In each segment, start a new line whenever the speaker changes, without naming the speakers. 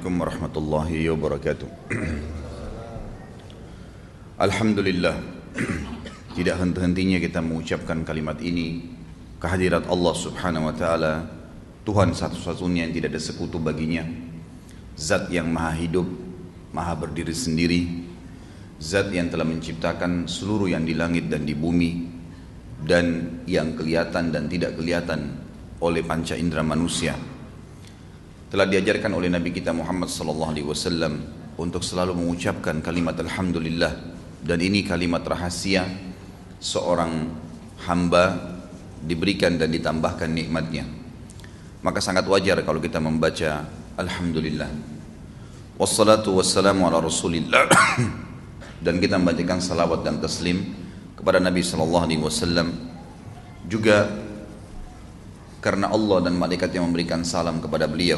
عليكم ورحمة الله وبركاته Alhamdulillah Tidak henti-hentinya kita mengucapkan kalimat ini Kehadirat Allah subhanahu wa ta'ala Tuhan satu-satunya yang tidak ada sekutu baginya Zat yang maha hidup Maha berdiri sendiri Zat yang telah menciptakan seluruh yang di langit dan di bumi Dan yang kelihatan dan tidak kelihatan oleh panca indera manusia telah diajarkan oleh Nabi kita Muhammad sallallahu alaihi wasallam untuk selalu mengucapkan kalimat alhamdulillah. Dan ini kalimat rahasia. Seorang hamba diberikan dan ditambahkan nikmatnya. Maka sangat wajar kalau kita membaca alhamdulillah. Wassalatu wassalamu ala rasulillah. Dan kita membacakan salawat dan taslim kepada Nabi sallallahu alaihi wasallam. Juga karena Allah dan malaikat yang memberikan salam kepada beliau.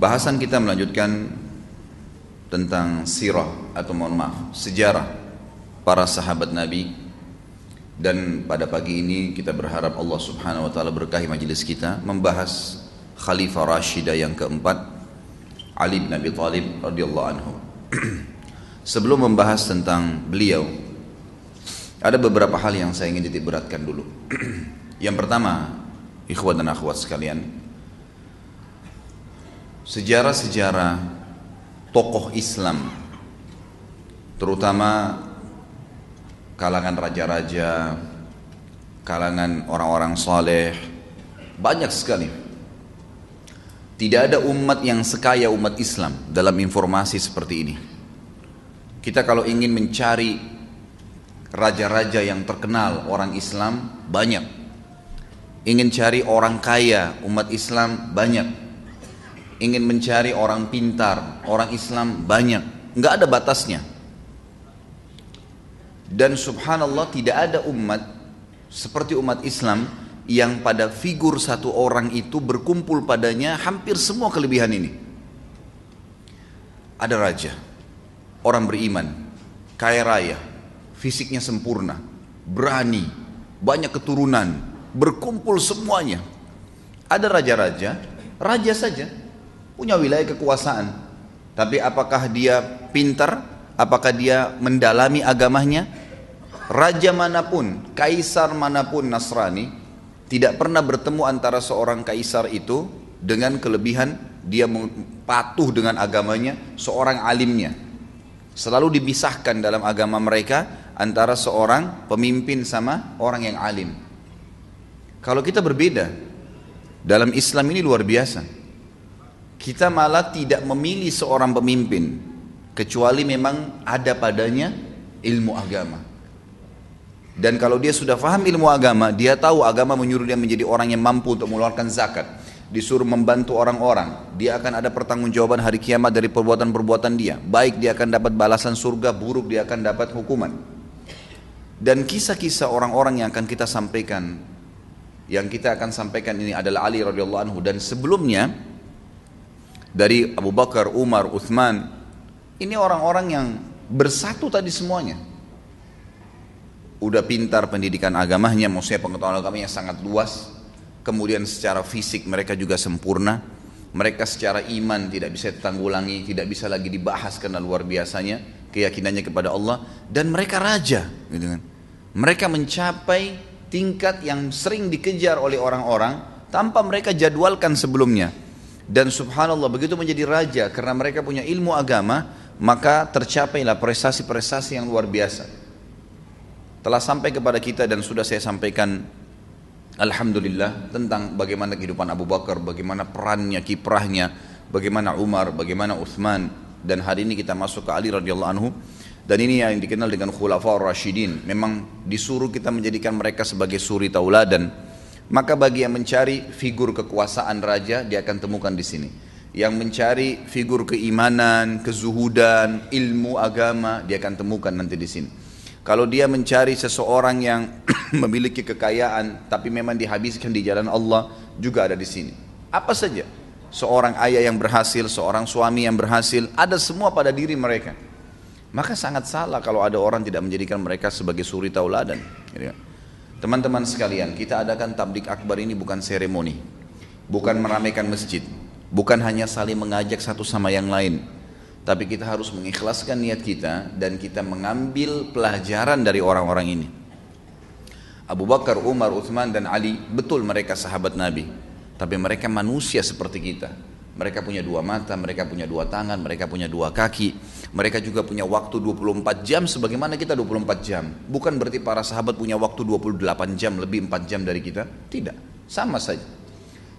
Bahasan kita melanjutkan tentang sirah atau mohon maaf, sejarah para sahabat Nabi dan pada pagi ini kita berharap Allah Subhanahu wa taala berkahi majelis kita membahas Khalifah Rashidah yang keempat Ali bin Abi Thalib radhiyallahu anhu. Sebelum membahas tentang beliau ada beberapa hal yang saya ingin titik beratkan dulu. Yang pertama, ikhwan dan akhwat sekalian, sejarah-sejarah tokoh Islam, terutama kalangan raja-raja, kalangan orang-orang saleh, banyak sekali. Tidak ada umat yang sekaya umat Islam dalam informasi seperti ini. Kita kalau ingin mencari raja-raja yang terkenal orang Islam banyak ingin cari orang kaya umat Islam banyak. Ingin mencari orang pintar orang Islam banyak. Nggak ada batasnya. Dan subhanallah tidak ada umat seperti umat Islam yang pada figur satu orang itu berkumpul padanya hampir semua kelebihan ini. Ada raja orang beriman kaya raya fisiknya sempurna berani banyak keturunan berkumpul semuanya. Ada raja-raja, raja saja punya wilayah kekuasaan. Tapi apakah dia pintar? Apakah dia mendalami agamanya? Raja mana pun, kaisar mana pun Nasrani tidak pernah bertemu antara seorang kaisar itu dengan kelebihan dia patuh dengan agamanya, seorang alimnya. Selalu dipisahkan dalam agama mereka antara seorang pemimpin sama orang yang alim. Kalau kita berbeda, dalam Islam ini luar biasa. Kita malah tidak memilih seorang pemimpin, kecuali memang ada padanya ilmu agama. Dan kalau dia sudah faham ilmu agama, dia tahu agama menyuruh dia menjadi orang yang mampu untuk mengeluarkan zakat. Disuruh membantu orang-orang. Dia akan ada pertanggungjawaban hari kiamat dari perbuatan-perbuatan dia. Baik dia akan dapat balasan surga, buruk dia akan dapat hukuman. Dan kisah-kisah orang-orang yang akan kita sampaikan yang kita akan sampaikan ini adalah Ali radhiyallahu anhu. Dan sebelumnya dari Abu Bakar, Umar, Uthman ini orang-orang yang bersatu tadi semuanya. Udah pintar pendidikan agamanya maksudnya pengetahuan agamanya sangat luas. Kemudian secara fisik mereka juga sempurna. Mereka secara iman tidak bisa ditanggulangi tidak bisa lagi dibahas karena luar biasanya keyakinannya kepada Allah. Dan mereka raja gitu kan. Mereka mencapai tingkat yang sering dikejar oleh orang-orang tanpa mereka jadwalkan sebelumnya. Dan subhanallah begitu menjadi raja karena mereka punya ilmu agama, maka tercapailah prestasi-prestasi yang luar biasa. Telah sampai kepada kita dan sudah saya sampaikan Alhamdulillah tentang bagaimana kehidupan Abu Bakar, bagaimana perannya, kiprahnya, bagaimana Umar, bagaimana Uthman dan hari ini kita masuk ke Ali radhiyallahu anhu dan ini yang dikenal dengan khulafa rasyidin. Memang disuruh kita menjadikan mereka sebagai suri tauladan. Maka bagi yang mencari figur kekuasaan raja, dia akan temukan di sini. Yang mencari figur keimanan, kezuhudan, ilmu agama, dia akan temukan nanti di sini. Kalau dia mencari seseorang yang memiliki kekayaan tapi memang dihabiskan di jalan Allah juga ada di sini. Apa saja? Seorang ayah yang berhasil, seorang suami yang berhasil, ada semua pada diri mereka. Maka sangat salah kalau ada orang tidak menjadikan mereka sebagai suri tauladan. Gitu kan. Teman-teman sekalian, kita adakan tablik akbar ini bukan seremoni, bukan meramaikan masjid. Bukan hanya saling mengajak satu sama yang lain, tapi kita harus mengikhlaskan niat kita dan kita mengambil pelajaran dari orang-orang ini. Abu Bakar, Umar, Uthman dan Ali betul mereka sahabat Nabi, tapi mereka manusia seperti kita. Mereka punya dua mata, mereka punya dua tangan, mereka punya dua kaki. Mereka juga punya waktu 24 jam sebagaimana kita 24 jam. Bukan berarti para sahabat punya waktu 28 jam, lebih 4 jam dari kita. Tidak, sama saja.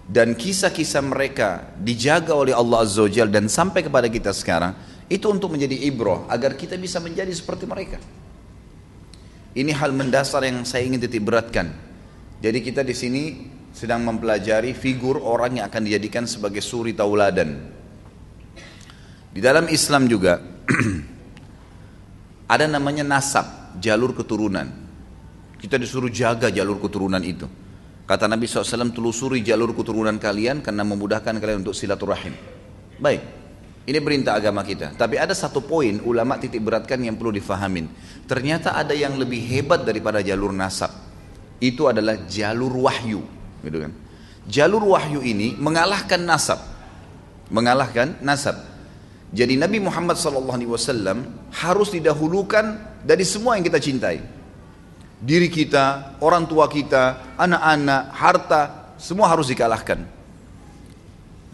Dan kisah-kisah mereka dijaga oleh Allah Azza wa dan sampai kepada kita sekarang. Itu untuk menjadi ibroh agar kita bisa menjadi seperti mereka. Ini hal mendasar yang saya ingin titik beratkan. Jadi kita di sini sedang mempelajari figur orang yang akan dijadikan sebagai suri tauladan. Di dalam Islam juga ada namanya nasab, jalur keturunan. Kita disuruh jaga jalur keturunan itu. Kata Nabi SAW, telusuri jalur keturunan kalian karena memudahkan kalian untuk silaturahim. Baik, ini perintah agama kita. Tapi ada satu poin ulama titik beratkan yang perlu difahamin. Ternyata ada yang lebih hebat daripada jalur nasab. Itu adalah jalur wahyu gitu kan. Jalur wahyu ini mengalahkan nasab. Mengalahkan nasab. Jadi Nabi Muhammad SAW harus didahulukan dari semua yang kita cintai. Diri kita, orang tua kita, anak-anak, harta, semua harus dikalahkan.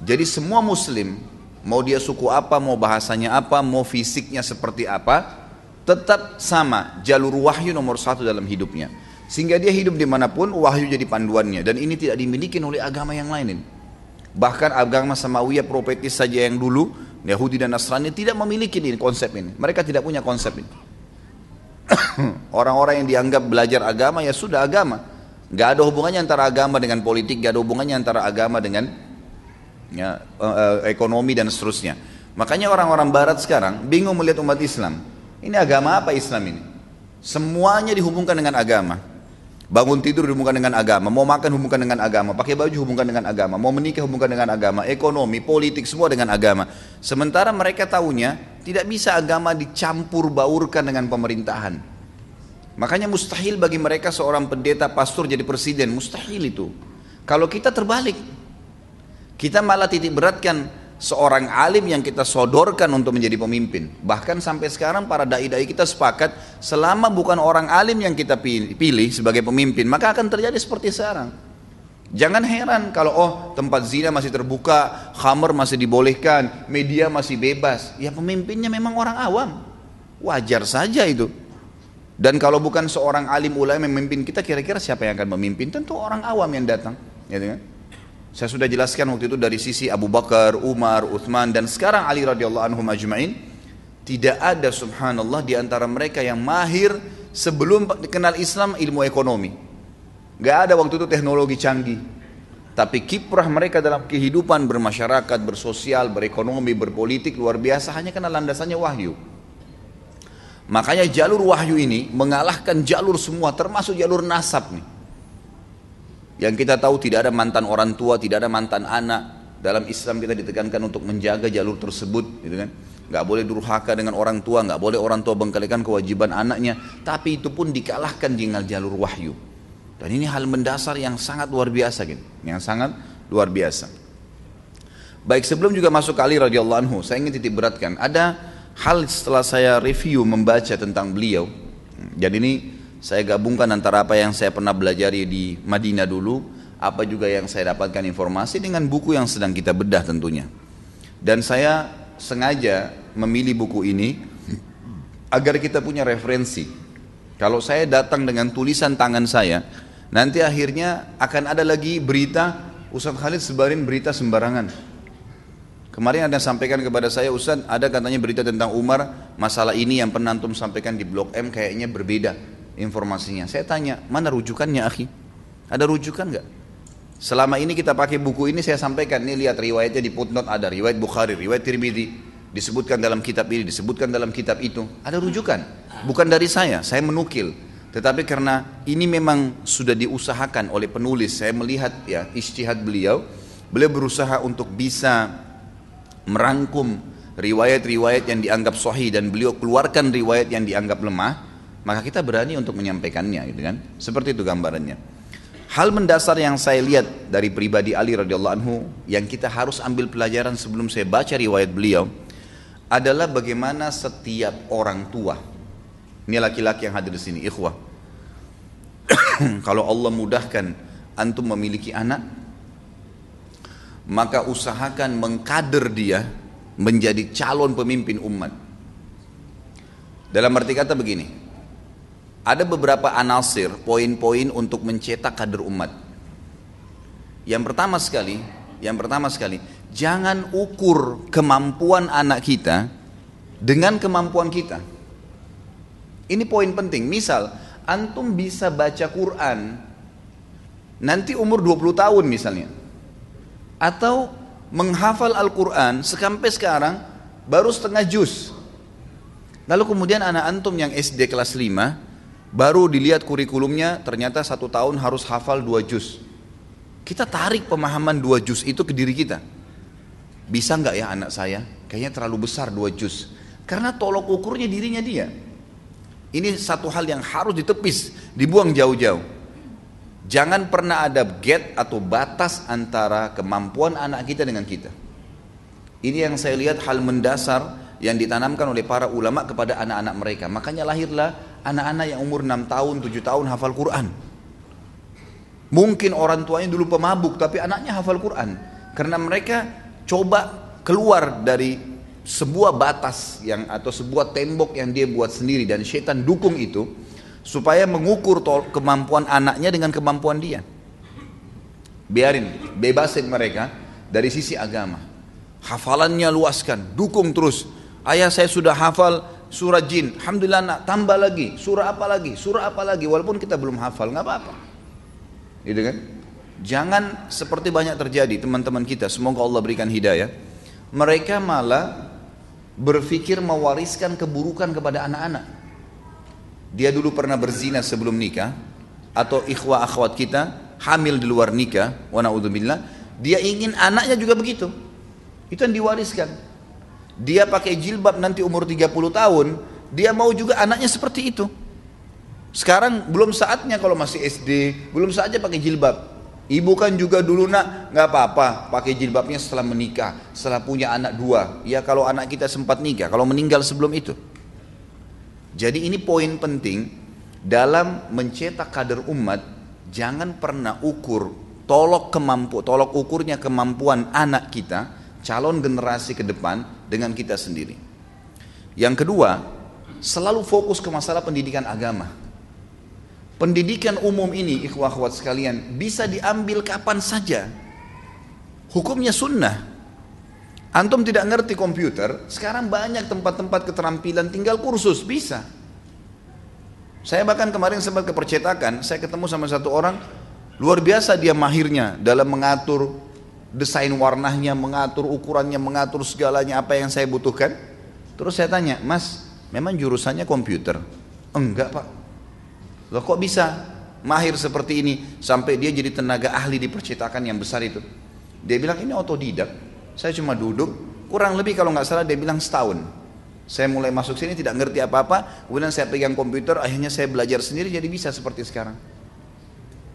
Jadi semua muslim, mau dia suku apa, mau bahasanya apa, mau fisiknya seperti apa, tetap sama jalur wahyu nomor satu dalam hidupnya. Sehingga dia hidup di mana pun wahyu jadi panduannya. Dan ini tidak dimiliki oleh agama yang lain. Bahkan agama Samawiyah profetis saja yang dulu, Yahudi dan Nasrani tidak memiliki ini, konsep ini. Mereka tidak punya konsep ini. Orang-orang yang dianggap belajar agama ya sudah agama. Gak ada hubungannya antara agama dengan politik, gak ada hubungannya antara agama dengan ya, uh, ekonomi dan seterusnya. Makanya orang-orang barat sekarang bingung melihat umat Islam. Ini agama apa Islam ini? Semuanya dihubungkan dengan agama. Bangun tidur hubungkan dengan agama, mau makan hubungkan dengan agama, pakai baju hubungkan dengan agama, mau menikah hubungkan dengan agama, ekonomi, politik semua dengan agama. Sementara mereka tahunya tidak bisa agama dicampur baurkan dengan pemerintahan. Makanya mustahil bagi mereka seorang pendeta pastor jadi presiden, mustahil itu. Kalau kita terbalik, kita malah titik beratkan seorang alim yang kita sodorkan untuk menjadi pemimpin. Bahkan sampai sekarang para dai-dai kita sepakat selama bukan orang alim yang kita pilih sebagai pemimpin, maka akan terjadi seperti sekarang. Jangan heran kalau oh tempat zina masih terbuka, khamer masih dibolehkan, media masih bebas. Ya pemimpinnya memang orang awam. Wajar saja itu. Dan kalau bukan seorang alim ulama yang memimpin kita, kira-kira siapa yang akan memimpin? Tentu orang awam yang datang. Ya, kan? Saya sudah jelaskan waktu itu dari sisi Abu Bakar, Umar, Uthman dan sekarang Ali radhiyallahu anhu majma'in tidak ada subhanallah di antara mereka yang mahir sebelum dikenal Islam ilmu ekonomi. Gak ada waktu itu teknologi canggih. Tapi kiprah mereka dalam kehidupan bermasyarakat, bersosial, berekonomi, berpolitik luar biasa hanya karena landasannya wahyu. Makanya jalur wahyu ini mengalahkan jalur semua termasuk jalur nasab nih. Yang kita tahu tidak ada mantan orang tua, tidak ada mantan anak. Dalam Islam kita ditekankan untuk menjaga jalur tersebut, gitu kan? Gak boleh durhaka dengan orang tua, gak boleh orang tua bengkalikan kewajiban anaknya. Tapi itu pun dikalahkan dengan jalur wahyu. Dan ini hal mendasar yang sangat luar biasa, gitu. Yang sangat luar biasa. Baik sebelum juga masuk ke Ali radhiyallahu saya ingin titik beratkan. Ada hal setelah saya review membaca tentang beliau. Jadi ini saya gabungkan antara apa yang saya pernah belajar di Madinah dulu, apa juga yang saya dapatkan informasi dengan buku yang sedang kita bedah tentunya. Dan saya sengaja memilih buku ini agar kita punya referensi. Kalau saya datang dengan tulisan tangan saya, nanti akhirnya akan ada lagi berita Ustadz Khalid sebarin berita sembarangan. Kemarin ada sampaikan kepada saya Ustadz ada katanya berita tentang Umar masalah ini yang pernah antum sampaikan di blog M kayaknya berbeda informasinya. Saya tanya, mana rujukannya akhi? Ada rujukan nggak? Selama ini kita pakai buku ini saya sampaikan, ini lihat riwayatnya di footnote ada, riwayat Bukhari, riwayat Tirmidzi, disebutkan dalam kitab ini, disebutkan dalam kitab itu. Ada rujukan. Bukan dari saya, saya menukil. Tetapi karena ini memang sudah diusahakan oleh penulis, saya melihat ya istihad beliau, beliau berusaha untuk bisa merangkum riwayat-riwayat yang dianggap sahih dan beliau keluarkan riwayat yang dianggap lemah maka kita berani untuk menyampaikannya gitu kan seperti itu gambarannya Hal mendasar yang saya lihat dari pribadi Ali radhiyallahu anhu yang kita harus ambil pelajaran sebelum saya baca riwayat beliau adalah bagaimana setiap orang tua. Ini laki-laki yang hadir di sini, ikhwah. Kalau Allah mudahkan antum memiliki anak, maka usahakan mengkader dia menjadi calon pemimpin umat. Dalam arti kata begini, ada beberapa anasir, poin-poin untuk mencetak kader umat. Yang pertama sekali, yang pertama sekali, jangan ukur kemampuan anak kita dengan kemampuan kita. Ini poin penting. Misal, antum bisa baca Quran nanti umur 20 tahun misalnya. Atau menghafal Al-Quran sampai sekarang baru setengah juz. Lalu kemudian anak antum yang SD kelas 5 Baru dilihat kurikulumnya ternyata satu tahun harus hafal dua juz. Kita tarik pemahaman dua juz itu ke diri kita. Bisa nggak ya anak saya? Kayaknya terlalu besar dua juz. Karena tolok ukurnya dirinya dia. Ini satu hal yang harus ditepis, dibuang jauh-jauh. Jangan pernah ada gate atau batas antara kemampuan anak kita dengan kita. Ini yang saya lihat hal mendasar yang ditanamkan oleh para ulama kepada anak-anak mereka. Makanya lahirlah anak-anak yang umur 6 tahun, 7 tahun hafal Quran. Mungkin orang tuanya dulu pemabuk tapi anaknya hafal Quran. Karena mereka coba keluar dari sebuah batas yang atau sebuah tembok yang dia buat sendiri dan setan dukung itu supaya mengukur kemampuan anaknya dengan kemampuan dia. Biarin, bebasin mereka dari sisi agama. Hafalannya luaskan, dukung terus. Ayah saya sudah hafal surah jin, alhamdulillah nak tambah lagi, surah apa lagi, surah apa lagi, walaupun kita belum hafal nggak apa-apa, gitu kan? Jangan seperti banyak terjadi teman-teman kita, semoga Allah berikan hidayah. Mereka malah berpikir mewariskan keburukan kepada anak-anak. Dia dulu pernah berzina sebelum nikah, atau ikhwah akhwat kita hamil di luar nikah, wa dia ingin anaknya juga begitu. Itu yang diwariskan dia pakai jilbab nanti umur 30 tahun, dia mau juga anaknya seperti itu. Sekarang belum saatnya kalau masih SD, belum saatnya pakai jilbab. Ibu kan juga dulu nak nggak apa-apa pakai jilbabnya setelah menikah, setelah punya anak dua. Ya kalau anak kita sempat nikah, kalau meninggal sebelum itu. Jadi ini poin penting dalam mencetak kader umat, jangan pernah ukur tolok kemampu, tolok ukurnya kemampuan anak kita calon generasi ke depan dengan kita sendiri. Yang kedua, selalu fokus ke masalah pendidikan agama. Pendidikan umum ini, ikhwah ikhwat sekalian, bisa diambil kapan saja. Hukumnya sunnah. Antum tidak ngerti komputer, sekarang banyak tempat-tempat keterampilan tinggal kursus, bisa. Saya bahkan kemarin sempat ke percetakan, saya ketemu sama satu orang, luar biasa dia mahirnya dalam mengatur desain warnanya, mengatur ukurannya, mengatur segalanya apa yang saya butuhkan. Terus saya tanya, Mas, memang jurusannya komputer? Enggak Pak. Loh kok bisa mahir seperti ini sampai dia jadi tenaga ahli di percetakan yang besar itu? Dia bilang ini otodidak. Saya cuma duduk, kurang lebih kalau nggak salah dia bilang setahun. Saya mulai masuk sini tidak ngerti apa-apa, kemudian saya pegang komputer, akhirnya saya belajar sendiri jadi bisa seperti sekarang.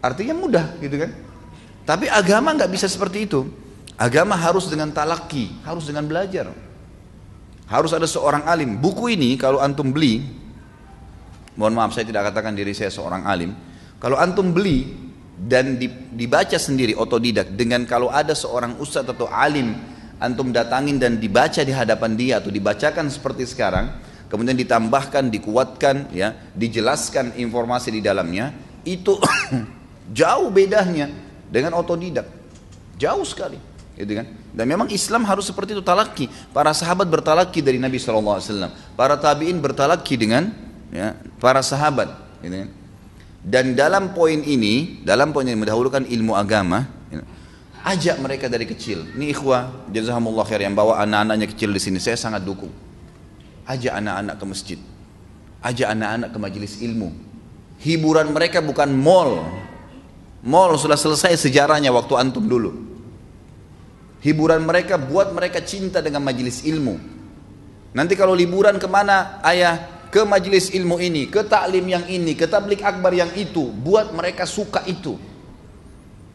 Artinya mudah gitu kan? Tapi agama nggak bisa seperti itu. Agama harus dengan talaki, harus dengan belajar. Harus ada seorang alim. Buku ini kalau antum beli, mohon maaf saya tidak katakan diri saya seorang alim. Kalau antum beli dan dibaca sendiri otodidak dengan kalau ada seorang ustadz atau alim antum datangin dan dibaca di hadapan dia atau dibacakan seperti sekarang, kemudian ditambahkan, dikuatkan, ya, dijelaskan informasi di dalamnya, itu jauh bedanya dengan otodidak. Jauh sekali, gitu kan? Dan memang Islam harus seperti itu talaki. Para sahabat bertalaki dari Nabi SAW. Para tabiin bertalaki dengan ya, para sahabat, gitu kan? Dan dalam poin ini, dalam poin yang mendahulukan ilmu agama, ya, ajak mereka dari kecil. Ini ikhwah, jazakumullah khair yang bawa anak-anaknya kecil di sini, saya sangat dukung. Ajak anak-anak ke masjid. Ajak anak-anak ke majelis ilmu. Hiburan mereka bukan mall, Mall sudah selesai sejarahnya waktu antum dulu. Hiburan mereka buat mereka cinta dengan majelis ilmu. Nanti kalau liburan ke mana ayah ke majelis ilmu ini, ke taklim yang ini, ke tablik akbar yang itu, buat mereka suka itu.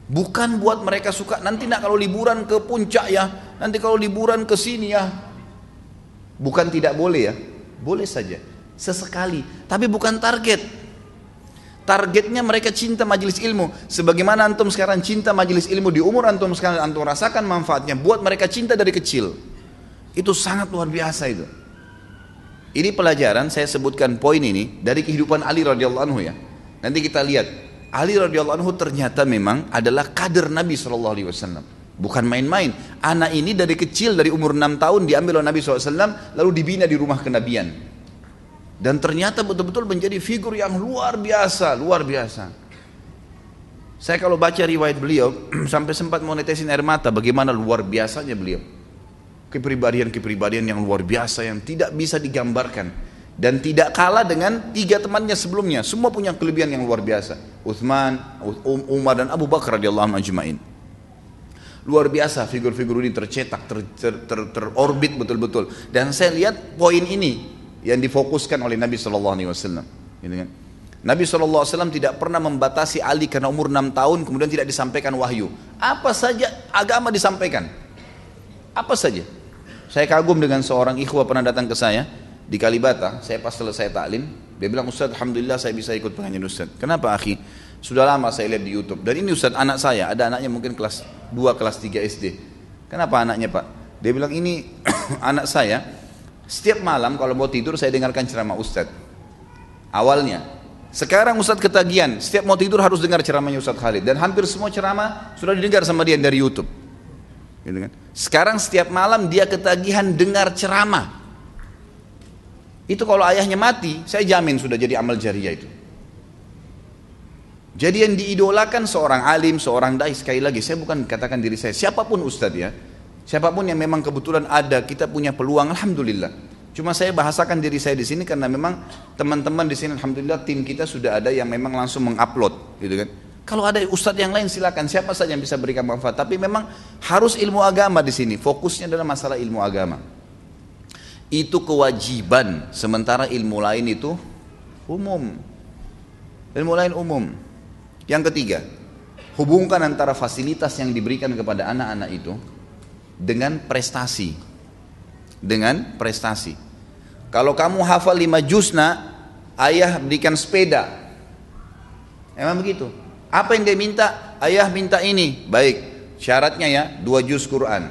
Bukan buat mereka suka, nanti nak kalau liburan ke puncak ya, nanti kalau liburan ke sini ya. Bukan tidak boleh ya, boleh saja. Sesekali, tapi bukan target. Targetnya mereka cinta majelis ilmu. Sebagaimana antum sekarang cinta majelis ilmu di umur antum sekarang, antum rasakan manfaatnya. Buat mereka cinta dari kecil. Itu sangat luar biasa itu. Ini pelajaran saya sebutkan poin ini dari kehidupan Ali radhiyallahu anhu ya. Nanti kita lihat Ali radhiyallahu anhu ternyata memang adalah kader Nabi sallallahu alaihi wasallam. Bukan main-main. Anak ini dari kecil dari umur 6 tahun diambil oleh Nabi SAW lalu dibina di rumah kenabian. Dan ternyata betul-betul menjadi figur yang luar biasa, luar biasa. Saya kalau baca riwayat beliau sampai sempat monetesin air mata bagaimana luar biasanya beliau. Kepribadian-kepribadian yang luar biasa yang tidak bisa digambarkan dan tidak kalah dengan tiga temannya sebelumnya. Semua punya kelebihan yang luar biasa. Uthman, um, Umar dan Abu Bakar radhiyallahu ajma'in. Luar biasa figur-figur ini tercetak, ter, ter, ter, terorbit betul-betul. Dan saya lihat poin ini yang difokuskan oleh Nabi Shallallahu Alaihi Wasallam. Gitu kan? Nabi SAW tidak pernah membatasi Ali karena umur 6 tahun kemudian tidak disampaikan wahyu. Apa saja agama disampaikan. Apa saja. Saya kagum dengan seorang ikhwah pernah datang ke saya di Kalibata, saya pas selesai taklim, dia bilang Ustaz, Alhamdulillah saya bisa ikut pengajian Ustaz. Kenapa akhi? Sudah lama saya lihat di Youtube. Dan ini Ustaz, anak saya, ada anaknya mungkin kelas 2, kelas 3 SD. Kenapa anaknya Pak? Dia bilang ini anak saya, setiap malam kalau mau tidur saya dengarkan ceramah Ustaz. Awalnya. Sekarang Ustaz ketagihan, setiap mau tidur harus dengar ceramahnya Ustaz Khalid. Dan hampir semua ceramah sudah didengar sama dia dari Youtube. Gitu kan? Sekarang setiap malam dia ketagihan dengar ceramah. Itu kalau ayahnya mati, saya jamin sudah jadi amal jariah itu. Jadi yang diidolakan seorang alim, seorang dai sekali lagi, saya bukan katakan diri saya, siapa pun ustadz ya, siapa pun yang memang kebetulan ada, kita punya peluang, alhamdulillah. Cuma saya bahasakan diri saya di sini karena memang teman-teman di sini, alhamdulillah tim kita sudah ada yang memang langsung mengupload, gitu kan. Kalau ada ustadz yang lain silakan, siapa saja yang bisa berikan manfaat. Tapi memang harus ilmu agama di sini. Fokusnya adalah masalah ilmu agama itu kewajiban sementara ilmu lain itu umum ilmu lain umum yang ketiga hubungkan antara fasilitas yang diberikan kepada anak-anak itu dengan prestasi. Dengan prestasi. Kalau kamu hafal lima juzna ayah berikan sepeda. Emang begitu? Apa yang dia minta? Ayah minta ini. Baik syaratnya ya dua juz Quran.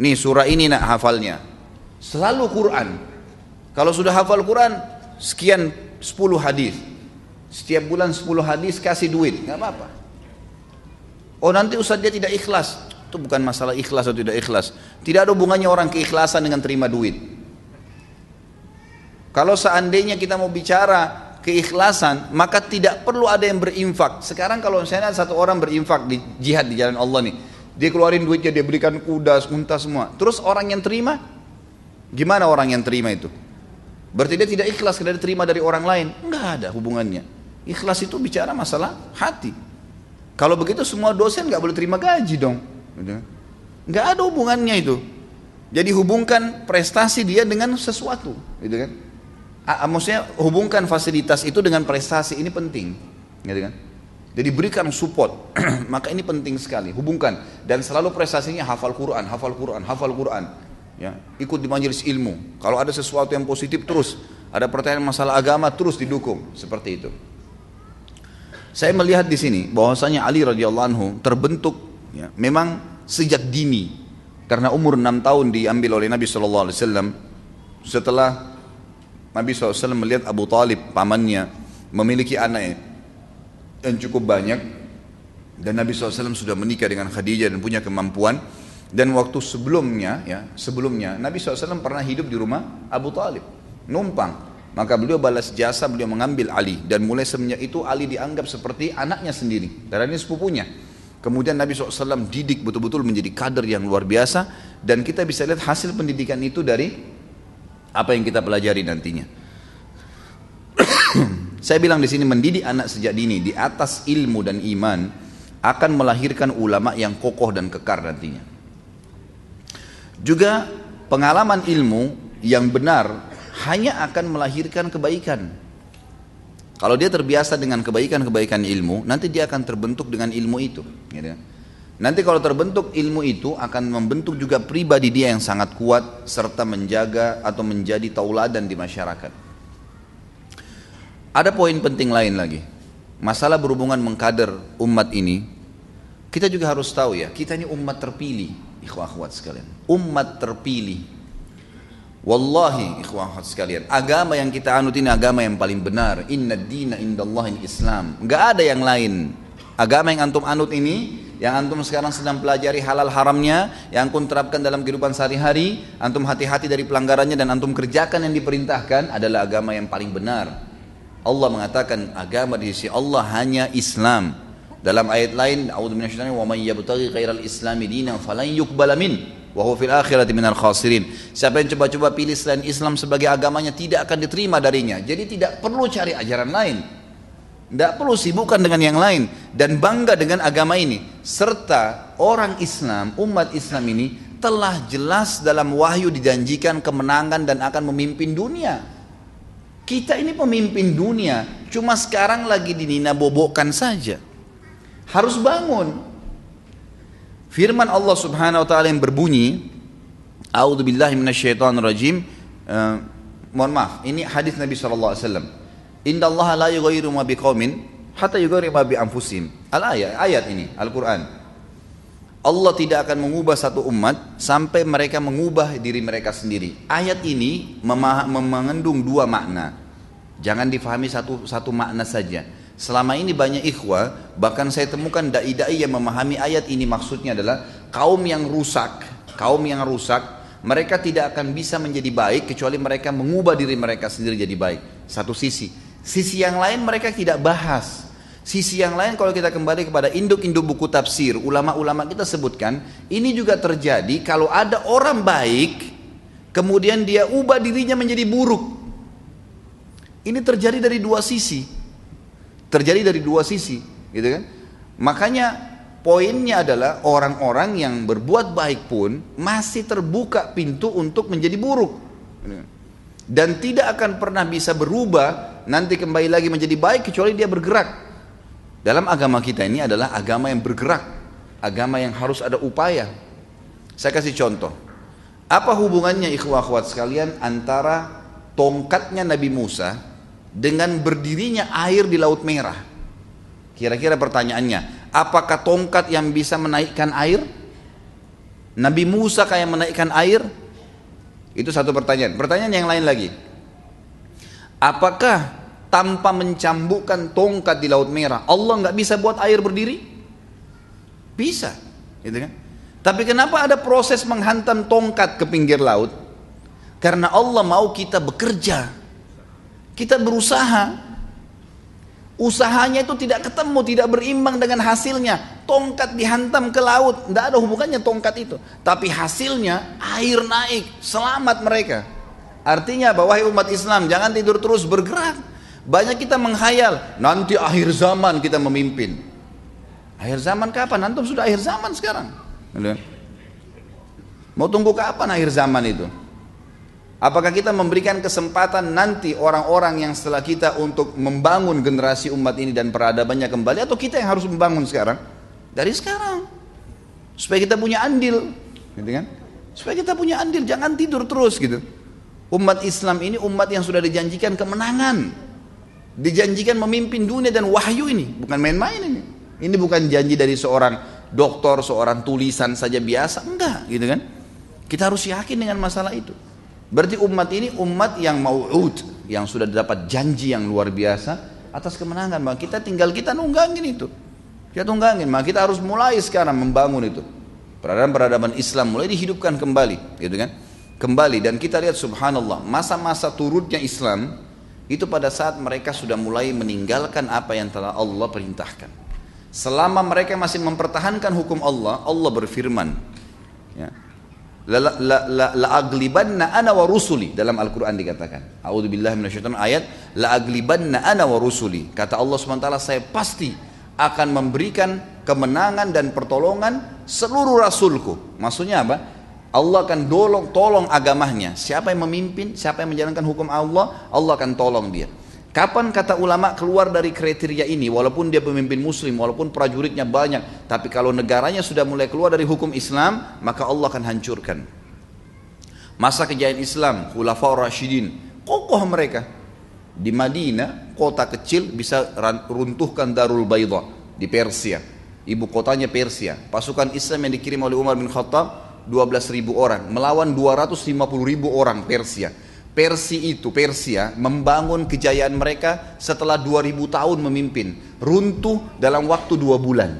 Nih surah ini nak hafalnya. Selalu Quran. Kalau sudah hafal Quran, sekian 10 hadis. Setiap bulan 10 hadis kasih duit, nggak apa-apa. Oh nanti Ustaz dia tidak ikhlas. Itu bukan masalah ikhlas atau tidak ikhlas. Tidak ada hubungannya orang keikhlasan dengan terima duit. Kalau seandainya kita mau bicara keikhlasan, maka tidak perlu ada yang berinfak. Sekarang kalau misalnya satu orang berinfak di jihad di jalan Allah nih, dia keluarin duitnya, dia berikan kuda, unta semua. Terus orang yang terima, Gimana orang yang terima itu? Berarti dia tidak ikhlas karena diterima dari orang lain. Enggak ada hubungannya. Ikhlas itu bicara masalah hati. Kalau begitu semua dosen nggak boleh terima gaji dong. Nggak ada hubungannya itu. Jadi hubungkan prestasi dia dengan sesuatu, gitu kan? Maksudnya hubungkan fasilitas itu dengan prestasi ini penting, gitu kan? Jadi berikan support, maka ini penting sekali. Hubungkan dan selalu prestasinya hafal Quran, hafal Quran, hafal Quran ya ikut di majelis ilmu kalau ada sesuatu yang positif terus ada pertanyaan masalah agama terus didukung seperti itu saya melihat di sini bahwasanya Ali radhiyallahu anhu terbentuk ya, memang sejak dini karena umur 6 tahun diambil oleh Nabi wasallam setelah Nabi SAW melihat Abu Talib pamannya memiliki anak yang cukup banyak dan Nabi SAW sudah menikah dengan Khadijah dan punya kemampuan dan waktu sebelumnya, ya sebelumnya Nabi SAW pernah hidup di rumah Abu Talib, numpang. Maka beliau balas jasa, beliau mengambil Ali dan mulai semenjak itu Ali dianggap seperti anaknya sendiri. Karena ini sepupunya. Kemudian Nabi SAW didik betul-betul menjadi kader yang luar biasa dan kita bisa lihat hasil pendidikan itu dari apa yang kita pelajari nantinya. Saya bilang di sini mendidik anak sejak dini di atas ilmu dan iman akan melahirkan ulama yang kokoh dan kekar nantinya. Juga pengalaman ilmu yang benar hanya akan melahirkan kebaikan. Kalau dia terbiasa dengan kebaikan-kebaikan ilmu, nanti dia akan terbentuk dengan ilmu itu. Gitu. Nanti kalau terbentuk ilmu itu akan membentuk juga pribadi dia yang sangat kuat serta menjaga atau menjadi tauladan di masyarakat. Ada poin penting lain lagi. Masalah berhubungan mengkader umat ini, kita juga harus tahu ya, kita ini umat terpilih, ikhwah akhwat sekalian. Umat terpilih. Wallahi ikhwah sekalian, agama yang kita anut ini agama yang paling benar. Inna dina indallahi Islam. Enggak ada yang lain. Agama yang antum anut ini yang antum sekarang sedang pelajari halal haramnya, yang antum terapkan dalam kehidupan sehari-hari, antum hati-hati dari pelanggarannya dan antum kerjakan yang diperintahkan adalah agama yang paling benar. Allah mengatakan agama di sisi Allah hanya Islam. Dalam ayat lain, A'udzu minasyaitonir wa may yabtaghi ghairal islami dinan falan yuqbala min fil akhirati minal khasirin. Siapa yang coba-coba pilih selain Islam sebagai agamanya tidak akan diterima darinya. Jadi tidak perlu cari ajaran lain. Tidak perlu sibukkan dengan yang lain dan bangga dengan agama ini. Serta orang Islam, umat Islam ini telah jelas dalam wahyu dijanjikan kemenangan dan akan memimpin dunia. Kita ini pemimpin dunia, cuma sekarang lagi dinina bobokkan saja. Harus bangun. Firman Allah Subhanahu wa taala yang berbunyi, A'udzubillahi minasyaitonirrajim. Uh, mohon maaf, ini hadis Nabi sallallahu alaihi wasallam. Inna la yughayyiru ma biqaumin hatta yughayyiru ma bi anfusihim. Al-ayat ayat ini Al-Qur'an. Allah tidak akan mengubah satu umat sampai mereka mengubah diri mereka sendiri. Ayat ini mengandung dua makna. Jangan difahami satu satu makna saja. Selama ini banyak ikhwah, bahkan saya temukan dai-dai yang memahami ayat ini maksudnya adalah kaum yang rusak, kaum yang rusak, mereka tidak akan bisa menjadi baik kecuali mereka mengubah diri mereka sendiri jadi baik. Satu sisi. Sisi yang lain mereka tidak bahas. Sisi yang lain kalau kita kembali kepada induk-induk buku tafsir, ulama-ulama kita sebutkan, ini juga terjadi kalau ada orang baik, kemudian dia ubah dirinya menjadi buruk. Ini terjadi dari dua sisi. Terjadi dari dua sisi, gitu kan? Makanya poinnya adalah orang-orang yang berbuat baik pun masih terbuka pintu untuk menjadi buruk. Dan tidak akan pernah bisa berubah nanti kembali lagi menjadi baik kecuali dia bergerak. Dalam agama kita ini adalah agama yang bergerak, agama yang harus ada upaya. Saya kasih contoh. Apa hubungannya ikhwah akhwat sekalian antara tongkatnya Nabi Musa dengan berdirinya air di Laut Merah? Kira-kira pertanyaannya, apakah tongkat yang bisa menaikkan air? Nabi Musa kayak menaikkan air? Itu satu pertanyaan. Pertanyaan yang lain lagi. Apakah tanpa mencambukkan tongkat di Laut Merah, Allah nggak bisa buat air berdiri? Bisa, gitu kan? Tapi kenapa ada proses menghantam tongkat ke pinggir laut? Karena Allah mau kita bekerja, kita berusaha, usahanya itu tidak ketemu, tidak berimbang dengan hasilnya. Tongkat dihantam ke laut, tidak ada hubungannya tongkat itu. Tapi hasilnya air naik, selamat mereka. Artinya bahwa umat Islam jangan tidur terus bergerak. Banyak kita menghayal, nanti akhir zaman kita memimpin. Akhir zaman kapan? Antum sudah akhir zaman sekarang. Mau tunggu kapan akhir zaman itu? Apakah kita memberikan kesempatan nanti orang-orang yang setelah kita untuk membangun generasi umat ini dan peradabannya kembali atau kita yang harus membangun sekarang? Dari sekarang. Supaya kita punya andil, gitu kan? Supaya kita punya andil, jangan tidur terus gitu. Umat Islam ini umat yang sudah dijanjikan kemenangan. Dijanjikan memimpin dunia dan wahyu ini, bukan main-main ini. Ini bukan janji dari seorang dokter, seorang tulisan saja biasa, enggak, gitu kan? Kita harus yakin dengan masalah itu. Berarti umat ini umat yang mau'ud, yang sudah dapat janji yang luar biasa atas kemenangan. Maka kita tinggal kita nunggangin itu. Kita tunggangin, maka kita harus mulai sekarang membangun itu. Peradaban-peradaban Islam mulai dihidupkan kembali, gitu kan? Kembali dan kita lihat subhanallah, masa-masa turutnya Islam itu pada saat mereka sudah mulai meninggalkan apa yang telah Allah perintahkan. Selama mereka masih mempertahankan hukum Allah, Allah berfirman, ya, la la la, la aglibanna ana wa rusuli dalam Al-Qur'an dikatakan. A'udzubillahi minasyaitonir ayat la aglibanna ana wa rusuli. Kata Allah SWT saya pasti akan memberikan kemenangan dan pertolongan seluruh rasulku. Maksudnya apa? Allah akan tolong tolong agamanya. Siapa yang memimpin, siapa yang menjalankan hukum Allah, Allah akan tolong dia. Kapan kata ulama keluar dari kriteria ini, walaupun dia pemimpin muslim, walaupun prajuritnya banyak, tapi kalau negaranya sudah mulai keluar dari hukum Islam, maka Allah akan hancurkan. Masa kejayaan Islam, Khulafaur Rashidin, kokoh mereka. Di Madinah, kota kecil bisa runtuhkan Darul Bayda di Persia. Ibu kotanya Persia. Pasukan Islam yang dikirim oleh Umar bin Khattab 12 ribu orang melawan 250 ribu orang Persia Persi itu, Persia membangun kejayaan mereka setelah 2000 tahun memimpin. Runtuh dalam waktu dua bulan.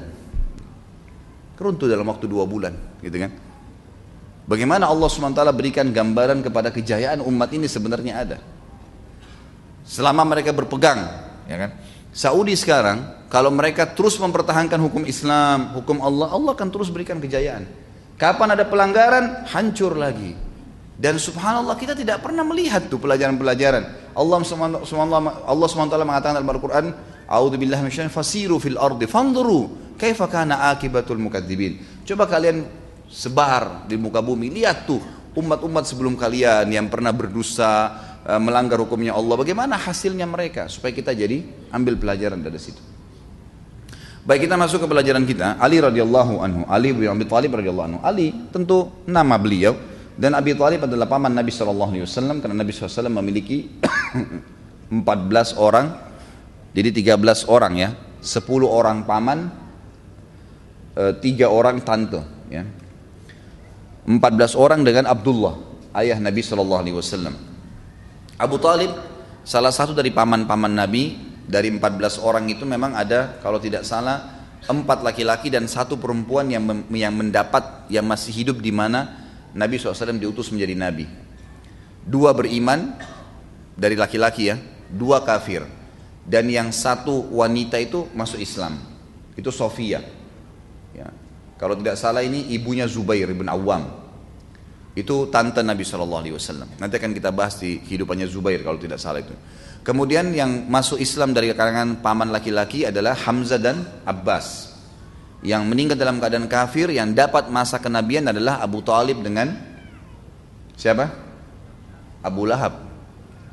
Runtuh dalam waktu dua bulan, gitu kan? Bagaimana Allah SWT berikan gambaran kepada kejayaan umat ini sebenarnya ada. Selama mereka berpegang, ya kan? Saudi sekarang, kalau mereka terus mempertahankan hukum Islam, hukum Allah, Allah akan terus berikan kejayaan. Kapan ada pelanggaran, hancur lagi. Dan subhanallah kita tidak pernah melihat tuh pelajaran-pelajaran. Allah subhanahu Allah SWT mengatakan dalam Al-Quran, A'udzu billahi minasyaitonir fasiru fil ardi fanzuru kaifa kana akibatul mukadzibin. Coba kalian sebar di muka bumi, lihat tuh umat-umat sebelum kalian yang pernah berdosa, eh, melanggar hukumnya Allah, bagaimana hasilnya mereka supaya kita jadi ambil pelajaran dari situ. Baik kita masuk ke pelajaran kita. Ali radhiyallahu anhu, Ali bin Abi Thalib radhiyallahu anhu. Ali tentu nama beliau dan Abi Thalib adalah paman Nabi Shallallahu Alaihi Wasallam karena Nabi SAW memiliki 14 orang, jadi 13 orang ya, 10 orang paman, eh, tiga orang tante, ya. 14 orang dengan Abdullah, ayah Nabi Shallallahu Alaihi Wasallam. Abu Talib salah satu dari paman-paman Nabi dari 14 orang itu memang ada kalau tidak salah empat laki-laki dan satu perempuan yang yang mendapat yang masih hidup di mana Nabi SAW diutus menjadi nabi. Dua beriman dari laki-laki ya, dua kafir. Dan yang satu wanita itu masuk Islam. Itu Sofia. Ya. Kalau tidak salah ini ibunya Zubair bin Awam. Itu tante Nabi SAW. Nanti akan kita bahas di kehidupannya Zubair kalau tidak salah itu. Kemudian yang masuk Islam dari kalangan paman laki-laki adalah Hamzah dan Abbas yang meninggal dalam keadaan kafir yang dapat masa kenabian adalah Abu Talib dengan siapa? Abu Lahab.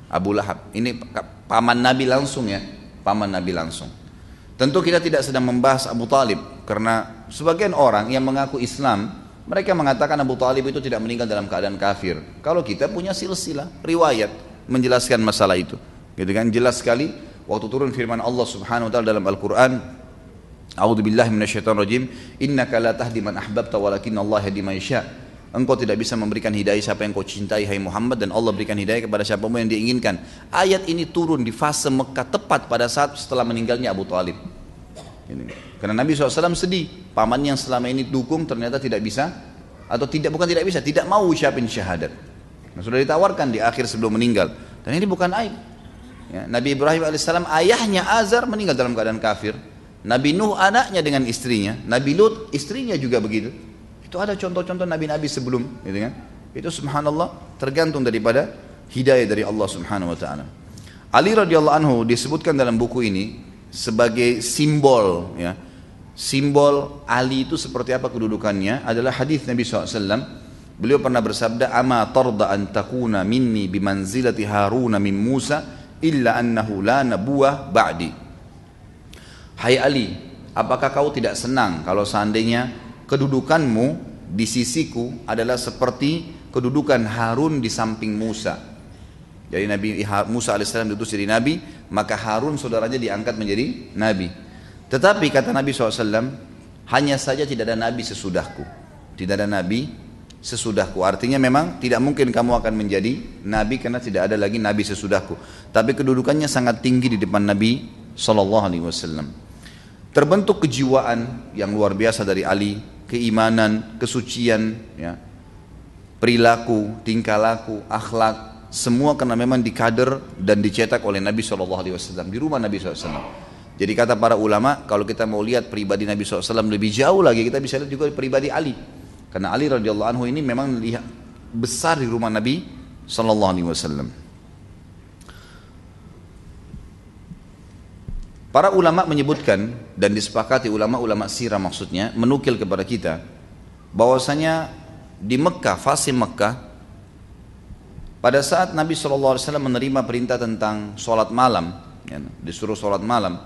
Abu Lahab. Ini paman Nabi langsung ya, paman Nabi langsung. Tentu kita tidak sedang membahas Abu Talib karena sebagian orang yang mengaku Islam mereka mengatakan Abu Talib itu tidak meninggal dalam keadaan kafir. Kalau kita punya silsilah riwayat menjelaskan masalah itu, gitu kan? Jelas sekali waktu turun firman Allah Subhanahu wa taala dalam Al-Qur'an A'udzu billahi minasyaitonir rajim. Innaka la tahdi man ahbabta walakin Allah yahdi man yasha. Engkau tidak bisa memberikan hidayah siapa yang kau cintai hai Muhammad dan Allah berikan hidayah kepada siapa yang dia inginkan. Ayat ini turun di fase Mekah tepat pada saat setelah meninggalnya Abu Talib. Ini. Karena Nabi SAW sedih, paman yang selama ini dukung ternyata tidak bisa atau tidak bukan tidak bisa, tidak mau ucapin syahadat. Nah, sudah ditawarkan di akhir sebelum meninggal. Dan ini bukan aib. Ya, Nabi Ibrahim alaihissalam ayahnya Azar meninggal dalam keadaan kafir. Nabi Nuh anaknya dengan istrinya, Nabi Lut istrinya juga begitu. Itu ada contoh-contoh nabi-nabi sebelum, gitu kan? Itu subhanallah tergantung daripada hidayah dari Allah Subhanahu wa taala. Ali radhiyallahu anhu disebutkan dalam buku ini sebagai simbol ya. Simbol Ali itu seperti apa kedudukannya adalah hadis Nabi SAW. Beliau pernah bersabda, "Ama tarda an takuna minni bimanzilati Haruna min Musa illa annahu la nabuwah ba'di." Hai Ali, apakah kau tidak senang kalau seandainya kedudukanmu di sisiku adalah seperti kedudukan Harun di samping Musa. Jadi Nabi Musa alaihissalam diutus jadi Nabi, maka Harun saudaranya diangkat menjadi Nabi. Tetapi kata Nabi SAW, hanya saja tidak ada Nabi sesudahku. Tidak ada Nabi sesudahku. Artinya memang tidak mungkin kamu akan menjadi Nabi karena tidak ada lagi Nabi sesudahku. Tapi kedudukannya sangat tinggi di depan Nabi Sallallahu Alaihi Wasallam. Terbentuk kejiwaan yang luar biasa dari Ali, keimanan, kesucian, ya, perilaku, tingkah laku, akhlak, semua karena memang dikader dan dicetak oleh Nabi SAW di rumah Nabi SAW. Jadi kata para ulama, kalau kita mau lihat pribadi Nabi SAW lebih jauh lagi, kita bisa lihat juga pribadi Ali. Karena Ali radhiyallahu anhu ini memang lihat besar di rumah Nabi SAW. Para ulama menyebutkan dan disepakati ulama-ulama sirah maksudnya menukil kepada kita bahwasanya di Mekah, fase Mekah pada saat Nabi SAW menerima perintah tentang sholat malam ya, disuruh sholat malam.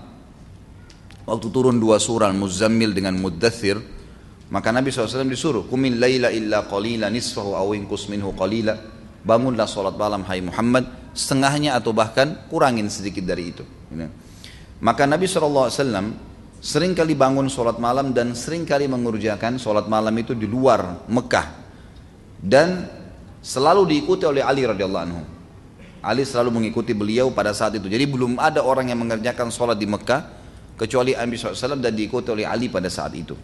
Waktu turun dua surah Muzammil dengan Muddathir, maka Nabi SAW disuruh, Kumin layla illa qalila nisfahu awinkus minhu qalila. Bangunlah sholat malam hai Muhammad, setengahnya atau bahkan kurangin sedikit dari itu. Ya. Maka Nabi SAW sering kali bangun sholat malam dan sering kali mengerjakan sholat malam itu di luar Mekah. Dan selalu diikuti oleh Ali radhiyallahu anhu. Ali selalu mengikuti beliau pada saat itu. Jadi belum ada orang yang mengerjakan sholat di Mekah kecuali Nabi SAW dan diikuti oleh Ali pada saat itu.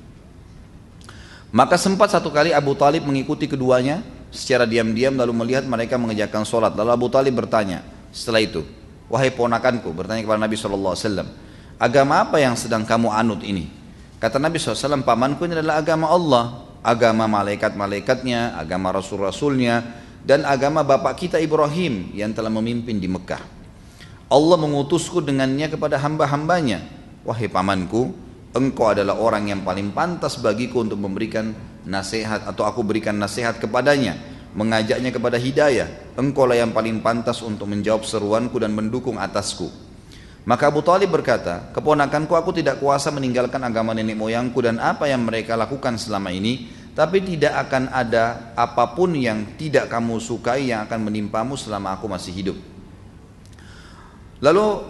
Maka sempat satu kali Abu Talib mengikuti keduanya secara diam-diam lalu melihat mereka mengerjakan sholat. Lalu Abu Talib bertanya setelah itu, wahai ponakanku, bertanya kepada Nabi SAW, agama apa yang sedang kamu anut ini? Kata Nabi SAW, pamanku ini adalah agama Allah, agama malaikat-malaikatnya, agama rasul-rasulnya, dan agama bapak kita Ibrahim yang telah memimpin di Mekah. Allah mengutusku dengannya kepada hamba-hambanya. Wahai pamanku, engkau adalah orang yang paling pantas bagiku untuk memberikan nasihat atau aku berikan nasihat kepadanya mengajaknya kepada hidayah engkau lah yang paling pantas untuk menjawab seruanku dan mendukung atasku maka Abu Talib berkata keponakanku aku tidak kuasa meninggalkan agama nenek moyangku dan apa yang mereka lakukan selama ini tapi tidak akan ada apa pun yang tidak kamu sukai yang akan menimpamu selama aku masih hidup lalu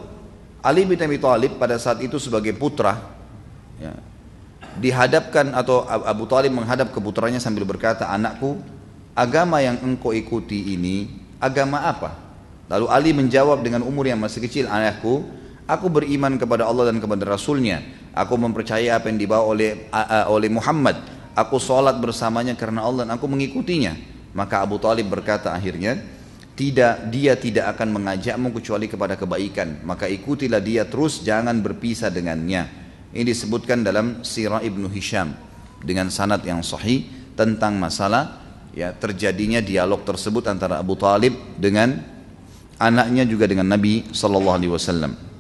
Ali bin Abi Thalib pada saat itu sebagai putra ya, dihadapkan atau Abu Talib menghadap ke putranya sambil berkata, anakku, agama yang engkau ikuti ini agama apa? Lalu Ali menjawab dengan umur yang masih kecil, anakku, aku beriman kepada Allah dan kepada Rasulnya. Aku mempercayai apa yang dibawa oleh oleh Muhammad. Aku sholat bersamanya karena Allah dan aku mengikutinya. Maka Abu Talib berkata akhirnya, tidak dia tidak akan mengajakmu kecuali kepada kebaikan. Maka ikutilah dia terus, jangan berpisah dengannya. Ini disebutkan dalam Sirah Ibnu Hisham dengan sanad yang sahih tentang masalah ya terjadinya dialog tersebut antara Abu Talib dengan anaknya juga dengan Nabi Sallallahu Alaihi Wasallam.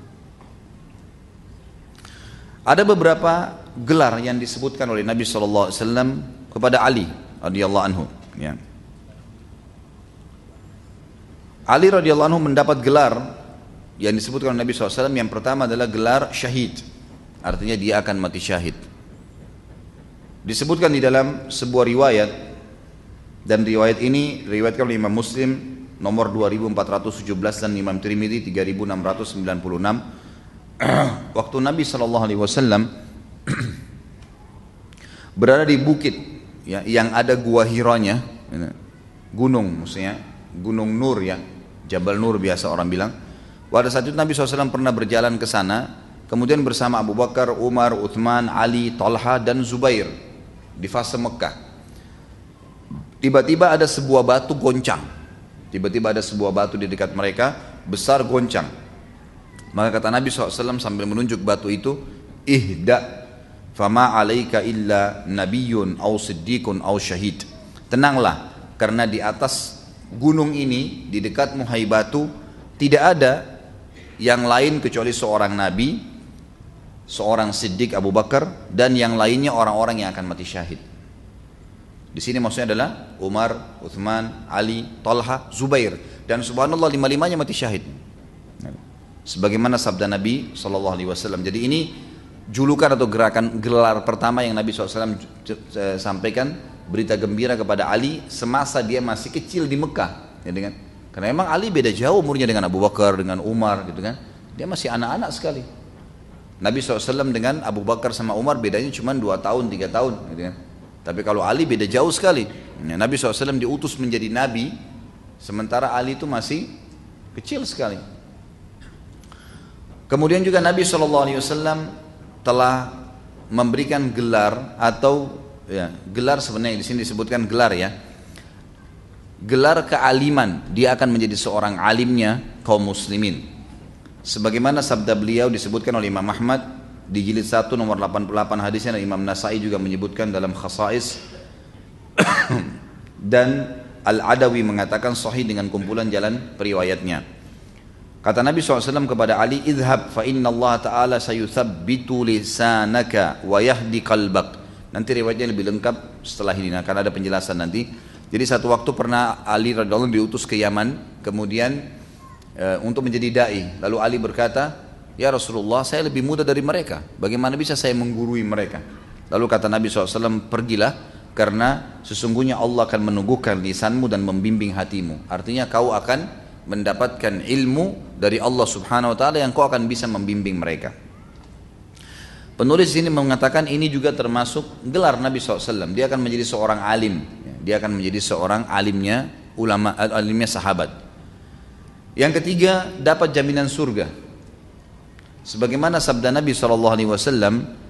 Ada beberapa gelar yang disebutkan oleh Nabi Wasallam kepada Ali radhiyallahu anhu. Ya. Ali radhiyallahu anhu mendapat gelar yang disebutkan oleh Nabi SAW yang pertama adalah gelar syahid artinya dia akan mati syahid. Disebutkan di dalam sebuah riwayat dan riwayat ini riwayatkan oleh Imam Muslim nomor 2417 dan Imam Tirmidzi 3696 waktu Nabi Shallallahu alaihi wasallam berada di bukit ya yang ada gua Hiranya gunung maksudnya gunung Nur ya Jabal Nur biasa orang bilang pada saat itu Nabi SAW pernah berjalan ke sana Kemudian bersama Abu Bakar, Umar, Uthman, Ali, Talha dan Zubair di fase Mekah. Tiba-tiba ada sebuah batu goncang. Tiba-tiba ada sebuah batu di dekat mereka besar goncang. Maka kata Nabi SAW sambil menunjuk batu itu, ihda fama alaika illa nabiyyun au siddiqun au syahid. Tenanglah karena di atas gunung ini di dekat Muhai batu tidak ada yang lain kecuali seorang nabi seorang Siddiq Abu Bakar dan yang lainnya orang-orang yang akan mati syahid. Di sini maksudnya adalah Umar, Uthman, Ali, Talha, Zubair dan subhanallah lima-limanya mati syahid. Sebagaimana sabda Nabi Shallallahu Alaihi Wasallam. Jadi ini julukan atau gerakan gelar pertama yang Nabi SAW sampaikan berita gembira kepada Ali semasa dia masih kecil di Mekah, ya dengan karena memang Ali beda jauh umurnya dengan Abu Bakar, dengan Umar, gitu kan. Dia masih anak-anak sekali. Nabi SAW dengan Abu Bakar sama Umar bedanya cuma 2 tahun, 3 tahun. Gitu kan. Tapi kalau Ali beda jauh sekali. Ya, Nabi SAW diutus menjadi Nabi, sementara Ali itu masih kecil sekali. Kemudian juga Nabi SAW telah memberikan gelar atau ya, gelar sebenarnya di sini disebutkan gelar ya. Gelar kealiman, dia akan menjadi seorang alimnya kaum muslimin. Sebagaimana sabda beliau disebutkan oleh Imam Ahmad di jilid 1 nomor 88 hadisnya dan Imam Nasai juga menyebutkan dalam khasais dan Al-Adawi mengatakan sahih dengan kumpulan jalan periwayatnya. Kata Nabi SAW kepada Ali, Idhab fa inna Allah Ta'ala sayuthabbitu lisanaka wa yahdi qalbak. Nanti riwayatnya lebih lengkap setelah ini, akan ada penjelasan nanti. Jadi satu waktu pernah Ali radhiallahu diutus ke Yaman, kemudian e, untuk menjadi dai. Lalu Ali berkata, "Ya Rasulullah, saya lebih muda dari mereka. Bagaimana bisa saya menggurui mereka?" Lalu kata Nabi SAW, "Pergilah karena sesungguhnya Allah akan menunggukan lisanmu dan membimbing hatimu. Artinya kau akan mendapatkan ilmu dari Allah Subhanahu wa taala yang kau akan bisa membimbing mereka. Penulis ini mengatakan ini juga termasuk gelar Nabi SAW. Dia akan menjadi seorang alim. Dia akan menjadi seorang alimnya ulama alimnya sahabat. Yang ketiga dapat jaminan surga. Sebagaimana sabda Nabi SAW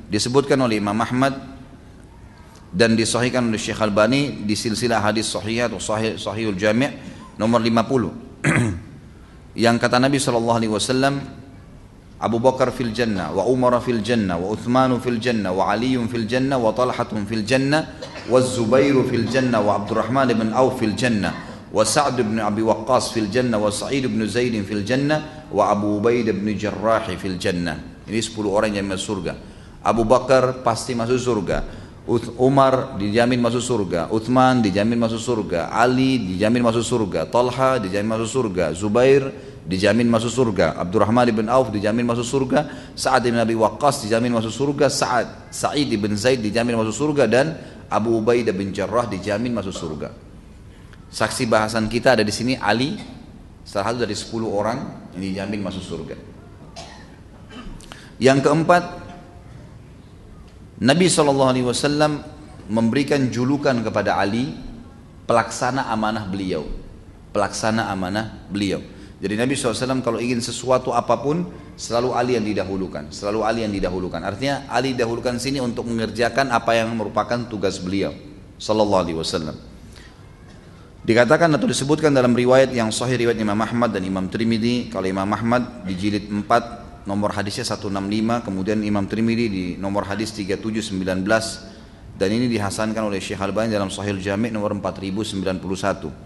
disebutkan oleh Imam Ahmad dan disahihkan oleh Syekh Albani di silsilah hadis sahih atau sahih sahihul jami' nomor 50 yang kata Nabi SAW Abu Bakar fil jannah wa Umar fil jannah wa Uthman fil jannah wa Ali fil jannah wa Talha fil jannah wa Zubair fil jannah wa Abdurrahman bin Auf fil jannah wa Sa'd bin Abi Waqqas fil jannah wa Sa'id bin Zaid fil jannah wa Abu Ubaid bin Jarrah fil jannah. Ini 10 orang yang masuk surga. Abu Bakar pasti masuk surga Umar dijamin masuk surga, Uthman dijamin masuk surga, Ali dijamin masuk surga, Talha dijamin masuk surga, Zubair dijamin masuk surga, Abdurrahman bin Auf dijamin masuk surga, Sa'ad bin Abi Waqqas dijamin masuk surga, Sa'ad Sa'id bin Zaid dijamin masuk surga dan Abu Ubaidah bin Jarrah dijamin masuk surga. Saksi bahasan kita ada di sini Ali salah satu dari 10 orang yang dijamin masuk surga. Yang keempat Nabi SAW memberikan julukan kepada Ali pelaksana amanah beliau. Pelaksana amanah beliau. Jadi Nabi SAW kalau ingin sesuatu apa pun selalu Ali yang didahulukan. Selalu Ali yang didahulukan. Artinya Ali didahulukan sini untuk mengerjakan apa yang merupakan tugas beliau. Sallallahu Alaihi Wasallam. Dikatakan atau disebutkan dalam riwayat yang sahih riwayat Imam Ahmad dan Imam Trimidi kalau Imam Ahmad di jilid 4 nomor hadisnya 165 kemudian Imam Trimidi di nomor hadis 3719 dan ini dihasankan oleh Syekh Albani dalam Sahih Jami' nomor 4091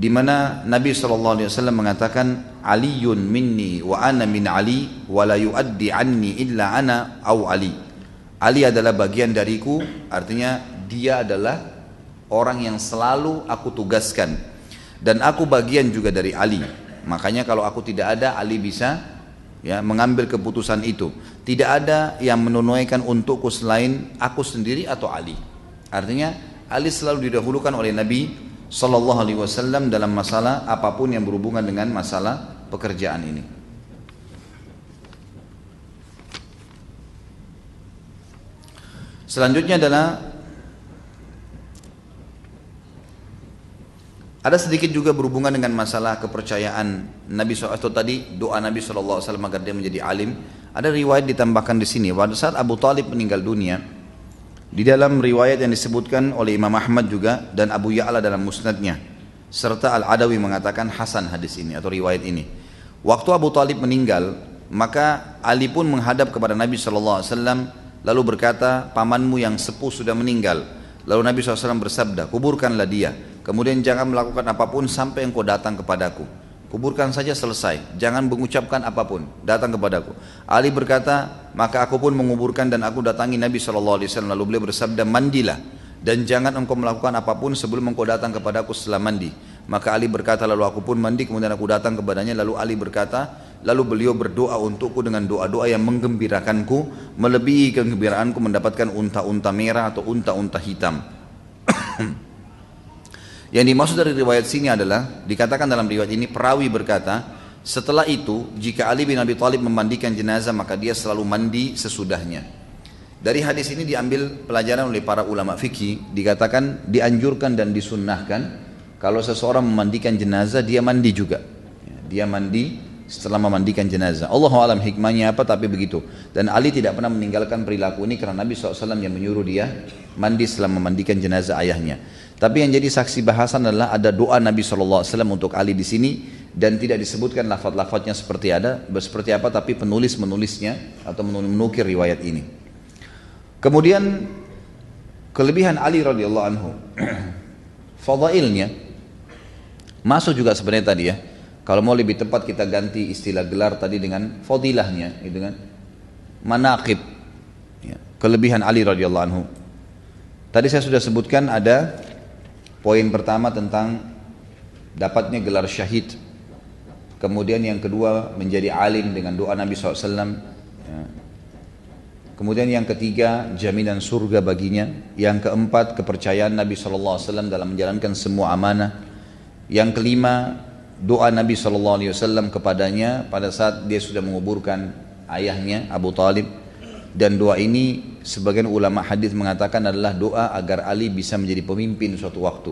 di mana Nabi SAW mengatakan Aliyun minni wa ana min Ali wa la yuaddi anni illa ana au Ali. Ali adalah bagian dariku artinya dia adalah orang yang selalu aku tugaskan dan aku bagian juga dari Ali. Makanya kalau aku tidak ada Ali bisa ya mengambil keputusan itu. Tidak ada yang menunaikan untukku selain aku sendiri atau Ali. Artinya Ali selalu didahulukan oleh Nabi Sallallahu Alaihi Wasallam dalam masalah apa pun yang berhubungan dengan masalah pekerjaan ini. Selanjutnya adalah Ada sedikit juga berhubungan dengan masalah kepercayaan Nabi SAW atau tadi doa Nabi SAW agar dia menjadi alim. Ada riwayat ditambahkan di sini. Pada saat Abu Talib meninggal dunia, di dalam riwayat yang disebutkan oleh Imam Ahmad juga dan Abu Ya'la dalam musnadnya, serta Al-Adawi mengatakan Hasan hadis ini atau riwayat ini. Waktu Abu Talib meninggal, maka Ali pun menghadap kepada Nabi SAW lalu berkata, pamanmu yang sepuh sudah meninggal. Lalu Nabi SAW bersabda, kuburkanlah dia Kemudian jangan melakukan apa pun sampai engkau datang kepadaku. Kuburkan saja selesai. Jangan mengucapkan apa pun. Datang kepadaku. Ali berkata, maka aku pun menguburkan dan aku datangi Nabi SAW. Lalu beliau bersabda, mandilah. Dan jangan engkau melakukan apa pun sebelum engkau datang kepadaku setelah mandi. Maka Ali berkata, lalu aku pun mandi. Kemudian aku datang kepadanya. Lalu Ali berkata, lalu beliau berdoa untukku dengan doa-doa yang menggembirakanku. Melebihi kegembiraanku mendapatkan unta-unta merah atau unta-unta hitam. Yang dimaksud dari riwayat sini adalah dikatakan dalam riwayat ini perawi berkata, setelah itu jika Ali bin Abi Thalib memandikan jenazah maka dia selalu mandi sesudahnya. Dari hadis ini diambil pelajaran oleh para ulama fikih dikatakan dianjurkan dan disunnahkan kalau seseorang memandikan jenazah dia mandi juga. Dia mandi setelah memandikan jenazah. Allah alam hikmahnya apa tapi begitu. Dan Ali tidak pernah meninggalkan perilaku ini karena Nabi SAW yang menyuruh dia mandi setelah memandikan jenazah ayahnya. Tapi yang jadi saksi bahasan adalah ada doa Nabi SAW untuk Ali di sini dan tidak disebutkan lafaz-lafaznya seperti ada, seperti apa, tapi penulis menulisnya atau menukir riwayat ini. Kemudian kelebihan Ali radhiyallahu anhu, fadailnya masuk juga sebenarnya tadi ya. Kalau mau lebih tepat kita ganti istilah gelar tadi dengan fadilahnya, gitu kan? Manaqib, ya. kelebihan Ali radhiyallahu anhu. Tadi saya sudah sebutkan ada Poin pertama tentang dapatnya gelar syahid. Kemudian yang kedua menjadi alim dengan doa Nabi SAW. Ya. Kemudian yang ketiga jaminan surga baginya. Yang keempat kepercayaan Nabi SAW dalam menjalankan semua amanah. Yang kelima doa Nabi SAW kepadanya pada saat dia sudah menguburkan ayahnya Abu Talib. Dan doa ini sebagian ulama hadis mengatakan adalah doa agar Ali bisa menjadi pemimpin suatu waktu.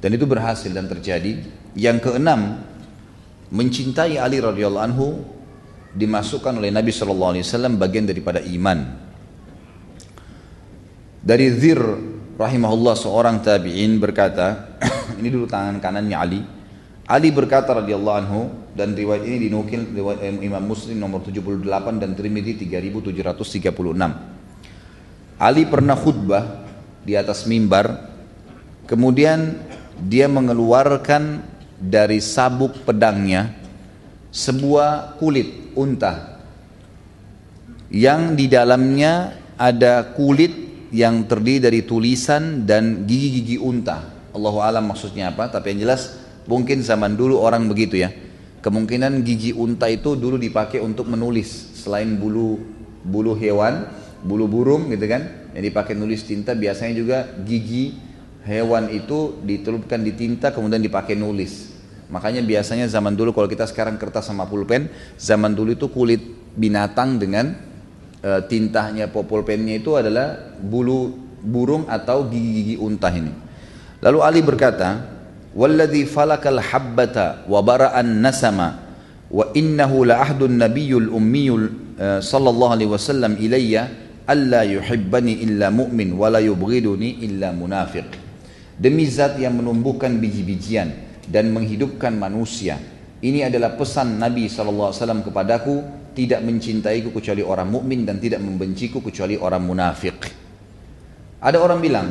Dan itu berhasil dan terjadi. Yang keenam mencintai Ali radhiyallahu anhu dimasukkan oleh Nabi sallallahu alaihi wasallam bagian daripada iman. Dari Zir rahimahullah seorang tabi'in berkata, ini dulu tangan kanannya Ali. Ali berkata radhiyallahu anhu dan riwayat ini dinukil riwayat Imam Muslim nomor 78 dan Tirmidzi 3736. Ali pernah khutbah di atas mimbar kemudian dia mengeluarkan dari sabuk pedangnya sebuah kulit unta yang di dalamnya ada kulit yang terdiri dari tulisan dan gigi-gigi unta. Allah alam maksudnya apa, tapi yang jelas mungkin zaman dulu orang begitu ya. Kemungkinan gigi unta itu dulu dipakai untuk menulis selain bulu bulu hewan, bulu burung gitu kan, yang dipakai nulis tinta biasanya juga gigi hewan itu ditutupkan di tinta kemudian dipakai nulis. Makanya biasanya zaman dulu kalau kita sekarang kertas sama pulpen, zaman dulu itu kulit binatang dengan e, tintanya pulpennya itu adalah bulu burung atau gigi-gigi unta ini. Lalu Ali berkata, "Walladzi falakal habbata wa bara'an nasama wa innahu la ahdun nabiyyul ummiyul e, sallallahu alaihi wasallam ilayya alla yuhibbani illa mu'min wa la yubghiduni illa munafiq." Demi zat yang menumbuhkan biji-bijian dan menghidupkan manusia. Ini adalah pesan Nabi SAW kepadaku, tidak mencintaiku kecuali orang mukmin dan tidak membenciku kecuali orang munafik. Ada orang bilang,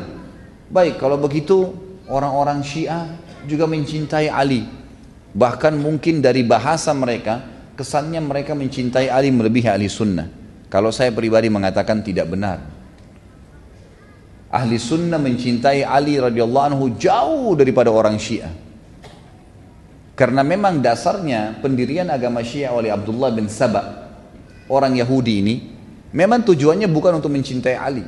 baik kalau begitu orang-orang Syiah juga mencintai Ali. Bahkan mungkin dari bahasa mereka, kesannya mereka mencintai Ali melebihi ahli sunnah. Kalau saya pribadi mengatakan tidak benar. Ahli sunnah mencintai Ali radhiyallahu anhu jauh daripada orang Syiah. Karena memang dasarnya pendirian agama Syiah oleh Abdullah bin Sabah, orang Yahudi ini, memang tujuannya bukan untuk mencintai Ali.